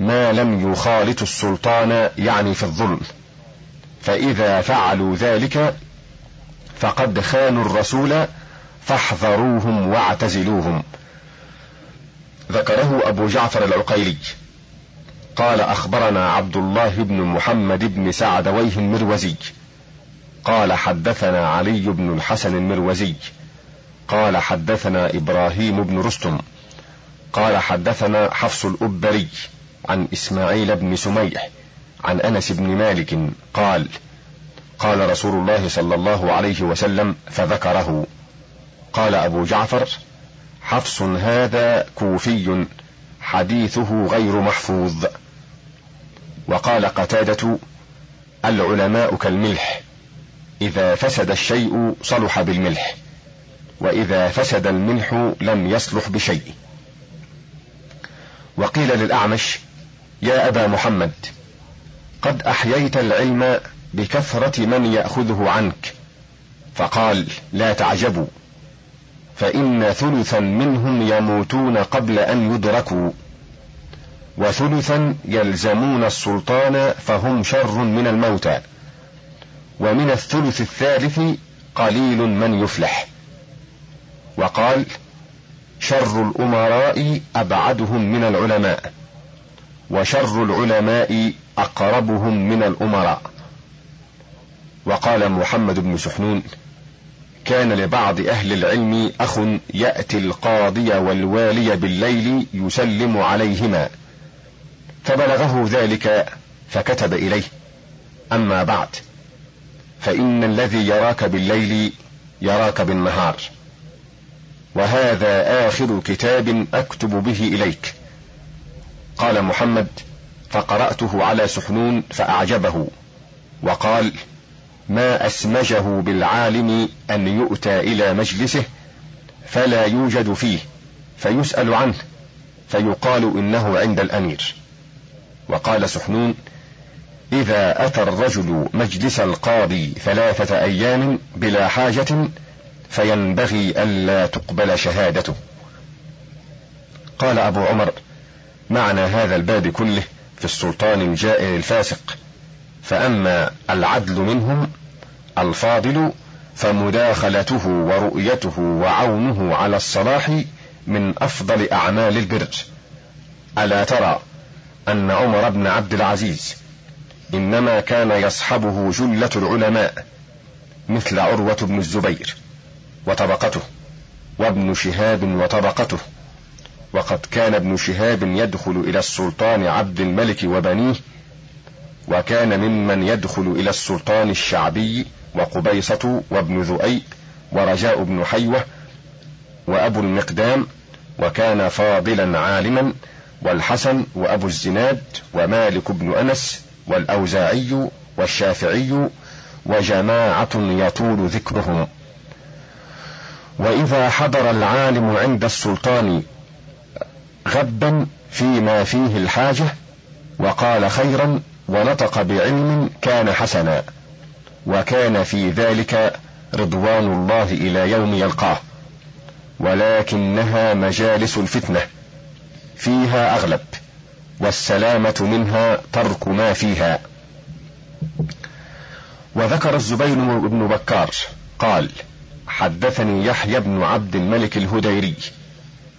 B: ما لم يخالط السلطان يعني في الظلم. فإذا فعلوا ذلك فقد خانوا الرسول فاحذروهم واعتزلوهم. ذكره أبو جعفر العقيلي. قال أخبرنا عبد الله بن محمد بن سعدويه المروزي. قال حدثنا علي بن الحسن المروزي. قال حدثنا إبراهيم بن رستم. قال حدثنا حفص الأبري. عن إسماعيل بن سميح عن أنس بن مالك قال قال رسول الله صلى الله عليه وسلم فذكره. قال أبو جعفر حفص هذا كوفي حديثه غير محفوظ. وقال قتادة العلماء كالملح إذا فسد الشيء صلح بالملح وإذا فسد الملح لم يصلح بشيء. وقيل للأعمش يا أبا محمد قد أحييت العلم بكثرة من يأخذه عنك فقال لا تعجبوا فإن ثلثا منهم يموتون قبل أن يدركوا وثلثا يلزمون السلطان فهم شر من الموتى ومن الثلث الثالث قليل من يفلح. وقال شر الأمراء أبعدهم من العلماء. وشر العلماء أقربهم من الأمراء. وقال محمد بن سحنون كان لبعض أهل العلم أخ يأتي القاضي والوالي بالليل يسلم عليهما فبلغه ذلك فكتب إليه. أما بعد فإن الذي يراك بالليل يراك بالنهار وهذا آخر كتاب أكتب به إليك. قال محمد فقرأته على سحنون فأعجبه وقال ما أسمجه بالعالم أن يؤتى إلى مجلسه فلا يوجد فيه فيسأل عنه فيقال إنه عند الأمير. وقال سحنون إذا أتى الرجل مجلس القاضي ثلاثة أيام بلا حاجة فينبغي ألا تقبل شهادته. قال أبو عمر معنى هذا الباب كله في السلطان الجائر الفاسق. فأما العدل منهم الفاضل فمداخلته ورؤيته وعونه على الصلاح من أفضل أعمال البر. ألا ترى أن عمر بن عبد العزيز إنما كان يصحبه جلة العلماء مثل عروة بن الزبير وطبقته وابن شهاب وطبقته وقد كان ابن شهاب يدخل إلى السلطان عبد الملك وبنيه وكان ممن يدخل إلى السلطان الشعبي وقبيصة وابن ذؤيب ورجاء بن حيوة وأبو المقدام وكان فاضلا عالما والحسن وأبو الزناد ومالك بن أنس والأوزاعي والشافعي وجماعة يطول ذكرهم. وإذا حضر العالم عند السلطان غبا فيما فيه الحاجة وقال خيرا ونطق بعلم كان حسنا وكان في ذلك رضوان الله إلى يوم يلقاه ولكنها مجالس الفتنة فيها أغلب والسلامة منها ترك ما فيها وذكر الزبير بن بكار قال حدثني يحيى بن عبد الملك الهديري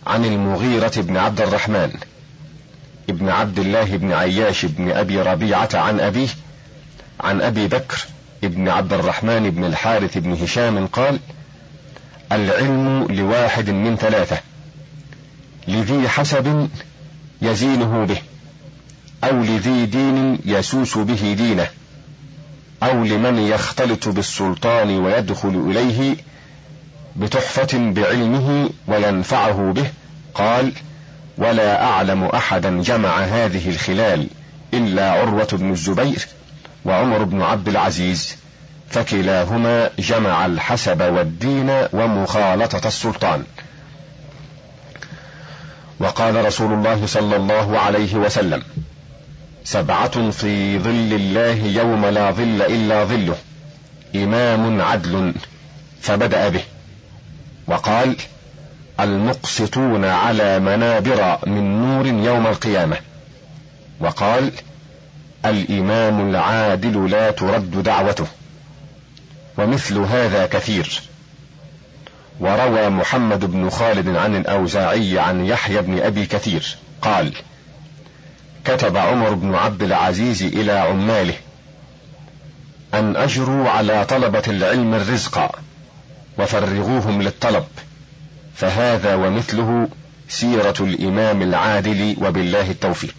B: عن المغيرة بن عبد الرحمن ابن عبد الله بن عياش بن أبي ربيعة عن أبيه عن أبي بكر ابن عبد الرحمن بن الحارث بن هشام قال العلم لواحد من ثلاثة لذي حسب يزينه به أو لذي دين يسوس به دينه أو لمن يختلط بالسلطان ويدخل إليه بتحفة بعلمه وينفعه به قال ولا أعلم أحدا جمع هذه الخلال إلا عروة بن الزبير وعمر بن عبد العزيز فكلاهما جمع الحسب والدين ومخالطة السلطان. وقال رسول الله صلى الله عليه وسلم سبعة في ظل الله يوم لا ظل إلا ظله إمام عدل فبدأ به. وقال المقسطون على منابر من نور يوم القيامة. وقال الإمام العادل لا ترد دعوته. ومثل هذا كثير. وروى محمد بن خالد عن الأوزاعي عن يحيى بن أبي كثير. قال كتب عمر بن عبد العزيز إلى عماله أن أجروا على طلبة العلم الرزق. وفرغوهم للطلب. فهذا ومثله سيرة الإمام العادل وبالله التوفيق.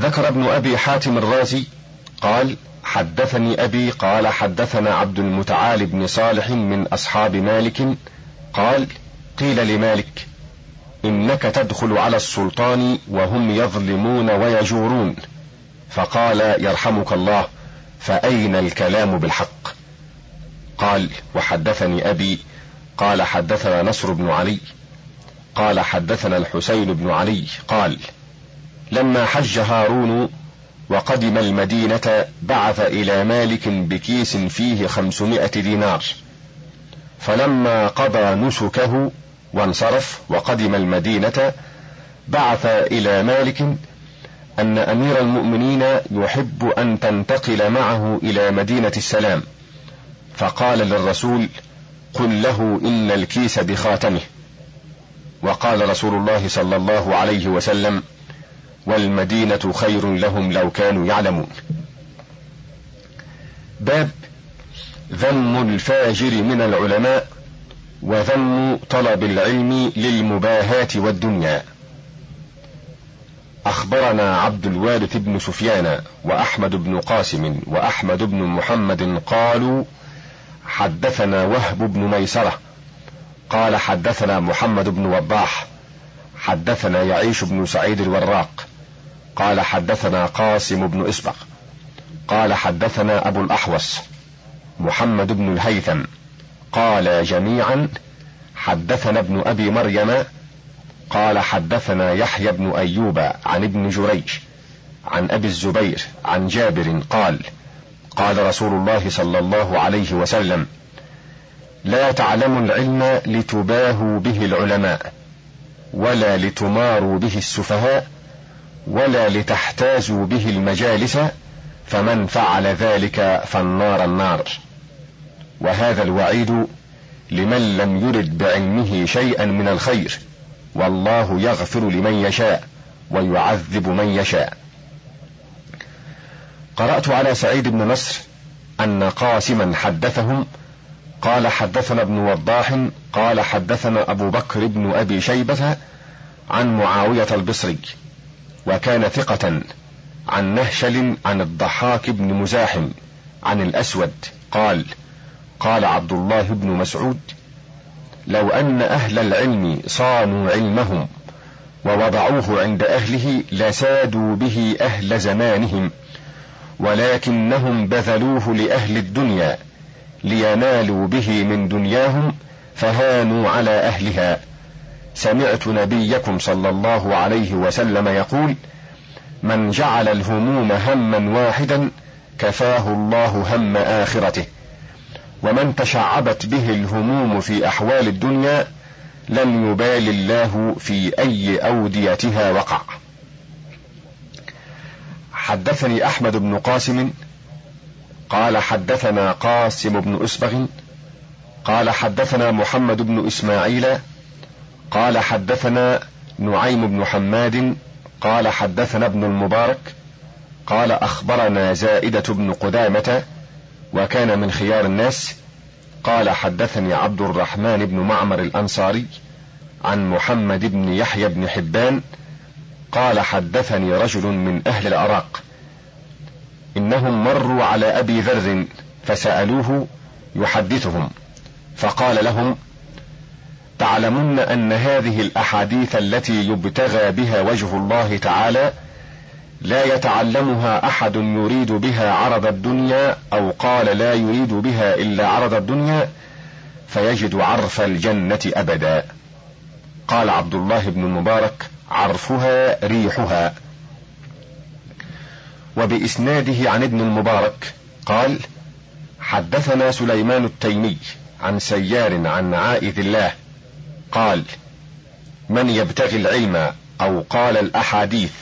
B: ذكر ابن أبي حاتم الرازي قال حدثني أبي قال حدثنا عبد المتعال بن صالح من أصحاب مالك قال قيل لمالك إنك تدخل على السلطان وهم يظلمون ويجورون. فقال يرحمك الله فأين الكلام بالحق؟ قال وحدثني أبي قال حدثنا نصر بن علي قال حدثنا الحسين بن علي قال لما حج هارون وقدم المدينة بعث إلى مالك بكيس فيه خمسمائة دينار فلما قضى نسكه وانصرف وقدم المدينة بعث إلى مالك أن أمير المؤمنين يحب أن تنتقل معه إلى مدينة السلام. فقال للرسول قل له إن الكيس بخاتمه. وقال رسول الله صلى الله عليه وسلم والمدينة خير لهم لو كانوا يعلمون. باب ذم الفاجر من العلماء وذم طلب العلم للمباهاة والدنيا. أخبرنا عبد الوارث بن سفيان وأحمد بن قاسم وأحمد بن محمد قالوا حدثنا وهب بن ميسرة. قال حدثنا محمد بن وضاح حدثنا يعيش بن سعيد الوراق. قال حدثنا قاسم بن إسبق. قال حدثنا أبو الأحوص. محمد بن الهيثم. قال جميعا حدثنا ابن أبي مريم. قال حدثنا يحيى بن أيوب عن ابن جريج. عن أبي الزبير عن جابر قال قال رسول الله صلى الله عليه وسلم لا تعلموا العلم لتباهوا به العلماء ولا لتماروا به السفهاء ولا لتحتازوا به المجالس فمن فعل ذلك فالنار النار. وهذا الوعيد لمن لم يرد بعلمه شيئا من الخير والله يغفر لمن يشاء ويعذب من يشاء. قرأت على سعيد بن نصر أن قاسما حدثهم قال حدثنا ابن وضاح قال حدثنا أبو بكر بن أبي شيبة عن معاوية البصري وكان ثقة عن نهشل عن الضحاك بن مزاحم عن الأسود قال قال عبد الله بن مسعود لو أن أهل العلم صانوا علمهم ووضعوه عند أهله لسادوا به أهل زمانهم. ولكنهم بذلوه لأهل الدنيا لينالوا به من دنياهم فهانوا على أهلها. سمعت نبيكم صلى الله عليه وسلم يقول من جعل الهموم هما واحدا كفاه الله هم آخرته ومن تشعبت به الهموم في أحوال الدنيا لم يبال الله في أي أوديتها وقع. حدثني أحمد بن قاسم قال حدثنا قاسم بن أسبغ قال حدثنا محمد بن إسماعيل قال حدثنا نعيم بن حماد قال حدثنا ابن المبارك قال أخبرنا زائدة بن قدامة وكان من خيار الناس قال حدثني عبد الرحمن بن معمر الأنصاري عن محمد بن يحيى بن حبان قال حدثني رجل من أهل العراق. إنهم مروا على أبي ذر فسألوه يحدثهم. فقال لهم تعلمن أن هذه الأحاديث التي يبتغى بها وجه الله تعالى لا يتعلمها أحد يريد بها عرض الدنيا أو قال لا يريد بها إلا عرض الدنيا فيجد عرف الجنة أبدا. قال عبد الله بن المبارك عرفها ريحها. وبإسناده عن ابن المبارك قال حدثنا سليمان التيمي عن سيار عن عائذ الله قال من يبتغي العلم أو قال الأحاديث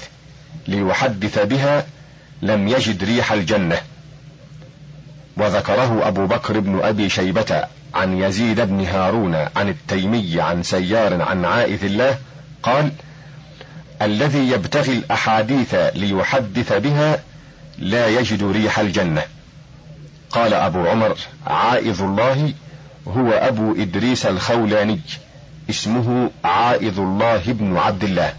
B: ليحدث بها لم يجد ريح الجنة. وذكره أبو بكر بن أبي شيبة. عن يزيد بن هارون عن التيمي عن سيار عن عائذ الله قال الذي يبتغي الأحاديث ليحدث بها لا يجد ريح الجنة. قال أبو عمر عائذ الله هو أبو إدريس الخولاني اسمه عائذ الله بن عبد الله.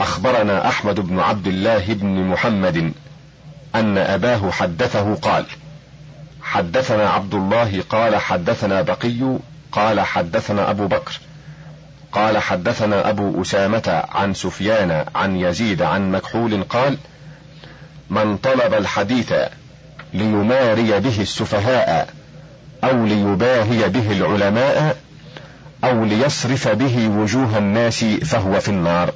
B: أخبرنا أحمد بن عبد الله بن محمد أن أباه حدثه قال حدثنا عبد الله قال حدثنا بقي قال حدثنا أبو بكر قال حدثنا أبو أسامة عن سفيان عن يزيد عن مكحول قال من طلب الحديث ليماري به السفهاء أو ليباهي به العلماء أو ليصرف به وجوه الناس فهو في النار.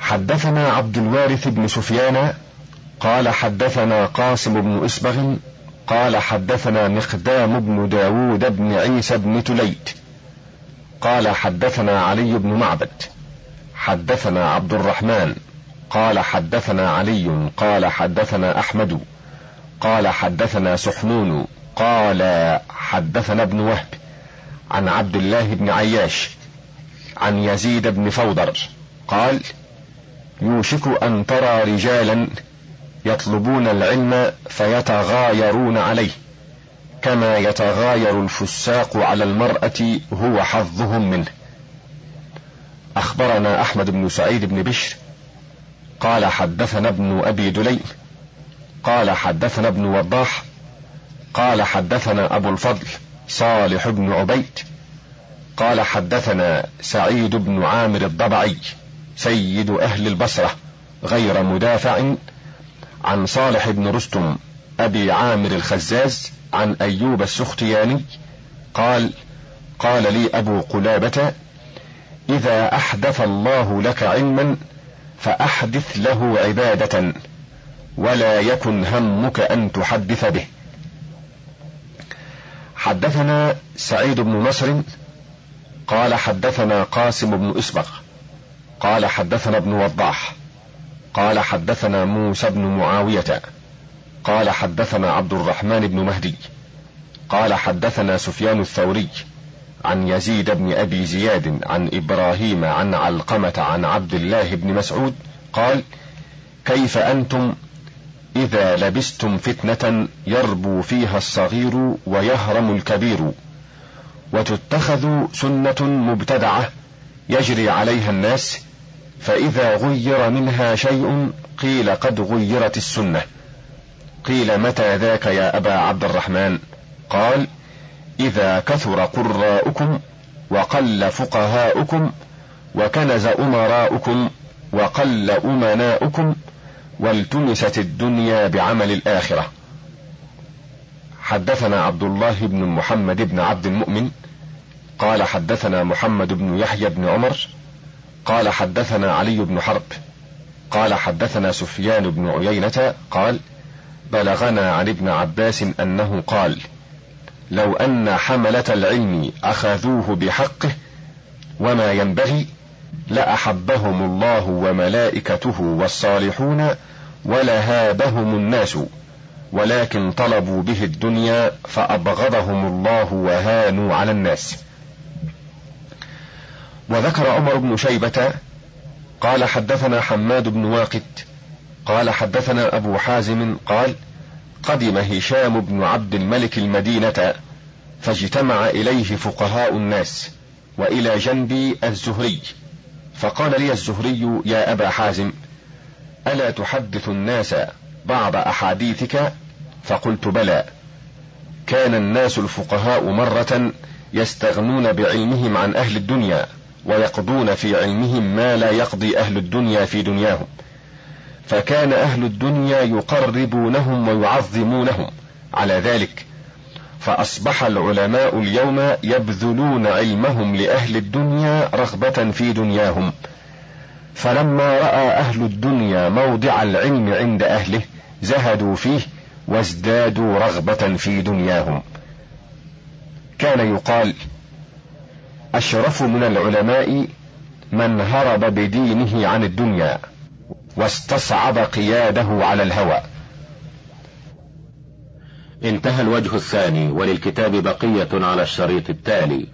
B: حدثنا عبد الوارث بن سفيان قال حدثنا قاسم بن إسبغ قال حدثنا مقدام بن داود بن عيسى بن تليت قال حدثنا علي بن معبد حدثنا عبد الرحمن قال حدثنا علي قال حدثنا أحمد قال حدثنا سحنون قال حدثنا ابن وهب عن عبد الله بن عياش عن يزيد بن فوضر قال يوشك أن ترى رجالا يطلبون العلم فيتغايرون عليه كما يتغاير الفساق على المرأة هو حظهم منه. أخبرنا أحمد بن سعيد بن بشر قال حدثنا ابن أبي دليم قال حدثنا ابن وضاح قال حدثنا أبو الفضل صالح بن عبيد قال حدثنا سعيد بن عامر الضبعي سيد أهل البصرة غير مدافع عن صالح بن رستم أبي عامر الخزاز عن أيوب السختياني قال قال لي أبو قلابة إذا أحدث الله لك علما فأحدث له عبادة ولا يكن همك أن تحدث به. حدثنا سعيد بن نصر قال حدثنا قاسم بن اسبغ قال حدثنا ابن وضاح قال حدثنا موسى بن معاوية قال حدثنا عبد الرحمن بن مهدي قال حدثنا سفيان الثوري عن يزيد بن أبي زياد عن إبراهيم عن علقمة عن عبد الله بن مسعود قال كيف أنتم إذا لبستم فتنة يربو فيها الصغير ويهرم الكبير وتتخذ سنة مبتدعة يجري عليها الناس فإذا غير منها شيء قيل قد غيرت السنة. قيل متى ذاك يا أبا عبد الرحمن؟ قال إذا كثر قراؤكم وقل فقهاؤكم وكنز أمراؤكم وقل أمناؤكم والتمست الدنيا بعمل الآخرة. حدثنا عبد الله بن محمد بن عبد المؤمن قال حدثنا محمد بن يحيى بن عمر قال حدثنا علي بن حرب قال حدثنا سفيان بن عيينة قال بلغنا عن ابن عباس أنه قال لو أن حملة العلم أخذوه بحقه وما ينبغي لأحبهم الله وملائكته والصالحون ولهابهم الناس ولكن طلبوا به الدنيا فأبغضهم الله وهانوا على الناس. وذكر عمر بن شيبة قال حدثنا حماد بن واقد قال حدثنا أبو حازم قال قدم هشام بن عبد الملك المدينة فاجتمع إليه فقهاء الناس وإلى جنبي الزهري فقال لي الزهري يا أبا حازم ألا تحدث الناس بعض أحاديثك؟ فقلت بلى. كان الناس الفقهاء مرة يستغنون بعلمهم عن أهل الدنيا ويقضون في علمهم ما لا يقضي أهل الدنيا في دنياهم. فكان أهل الدنيا يقربونهم ويعظمونهم. على ذلك فأصبح العلماء اليوم يبذلون علمهم لأهل الدنيا رغبة في دنياهم. فلما رأى أهل الدنيا موضع العلم عند أهله زهدوا فيه وازدادوا رغبة في دنياهم. كان يقال أشرف من العلماء من هرب بدينه عن الدنيا واستصعب قياده على الهوى.
C: انتهى الوجه الثاني وللكتاب بقية على الشريط التالي.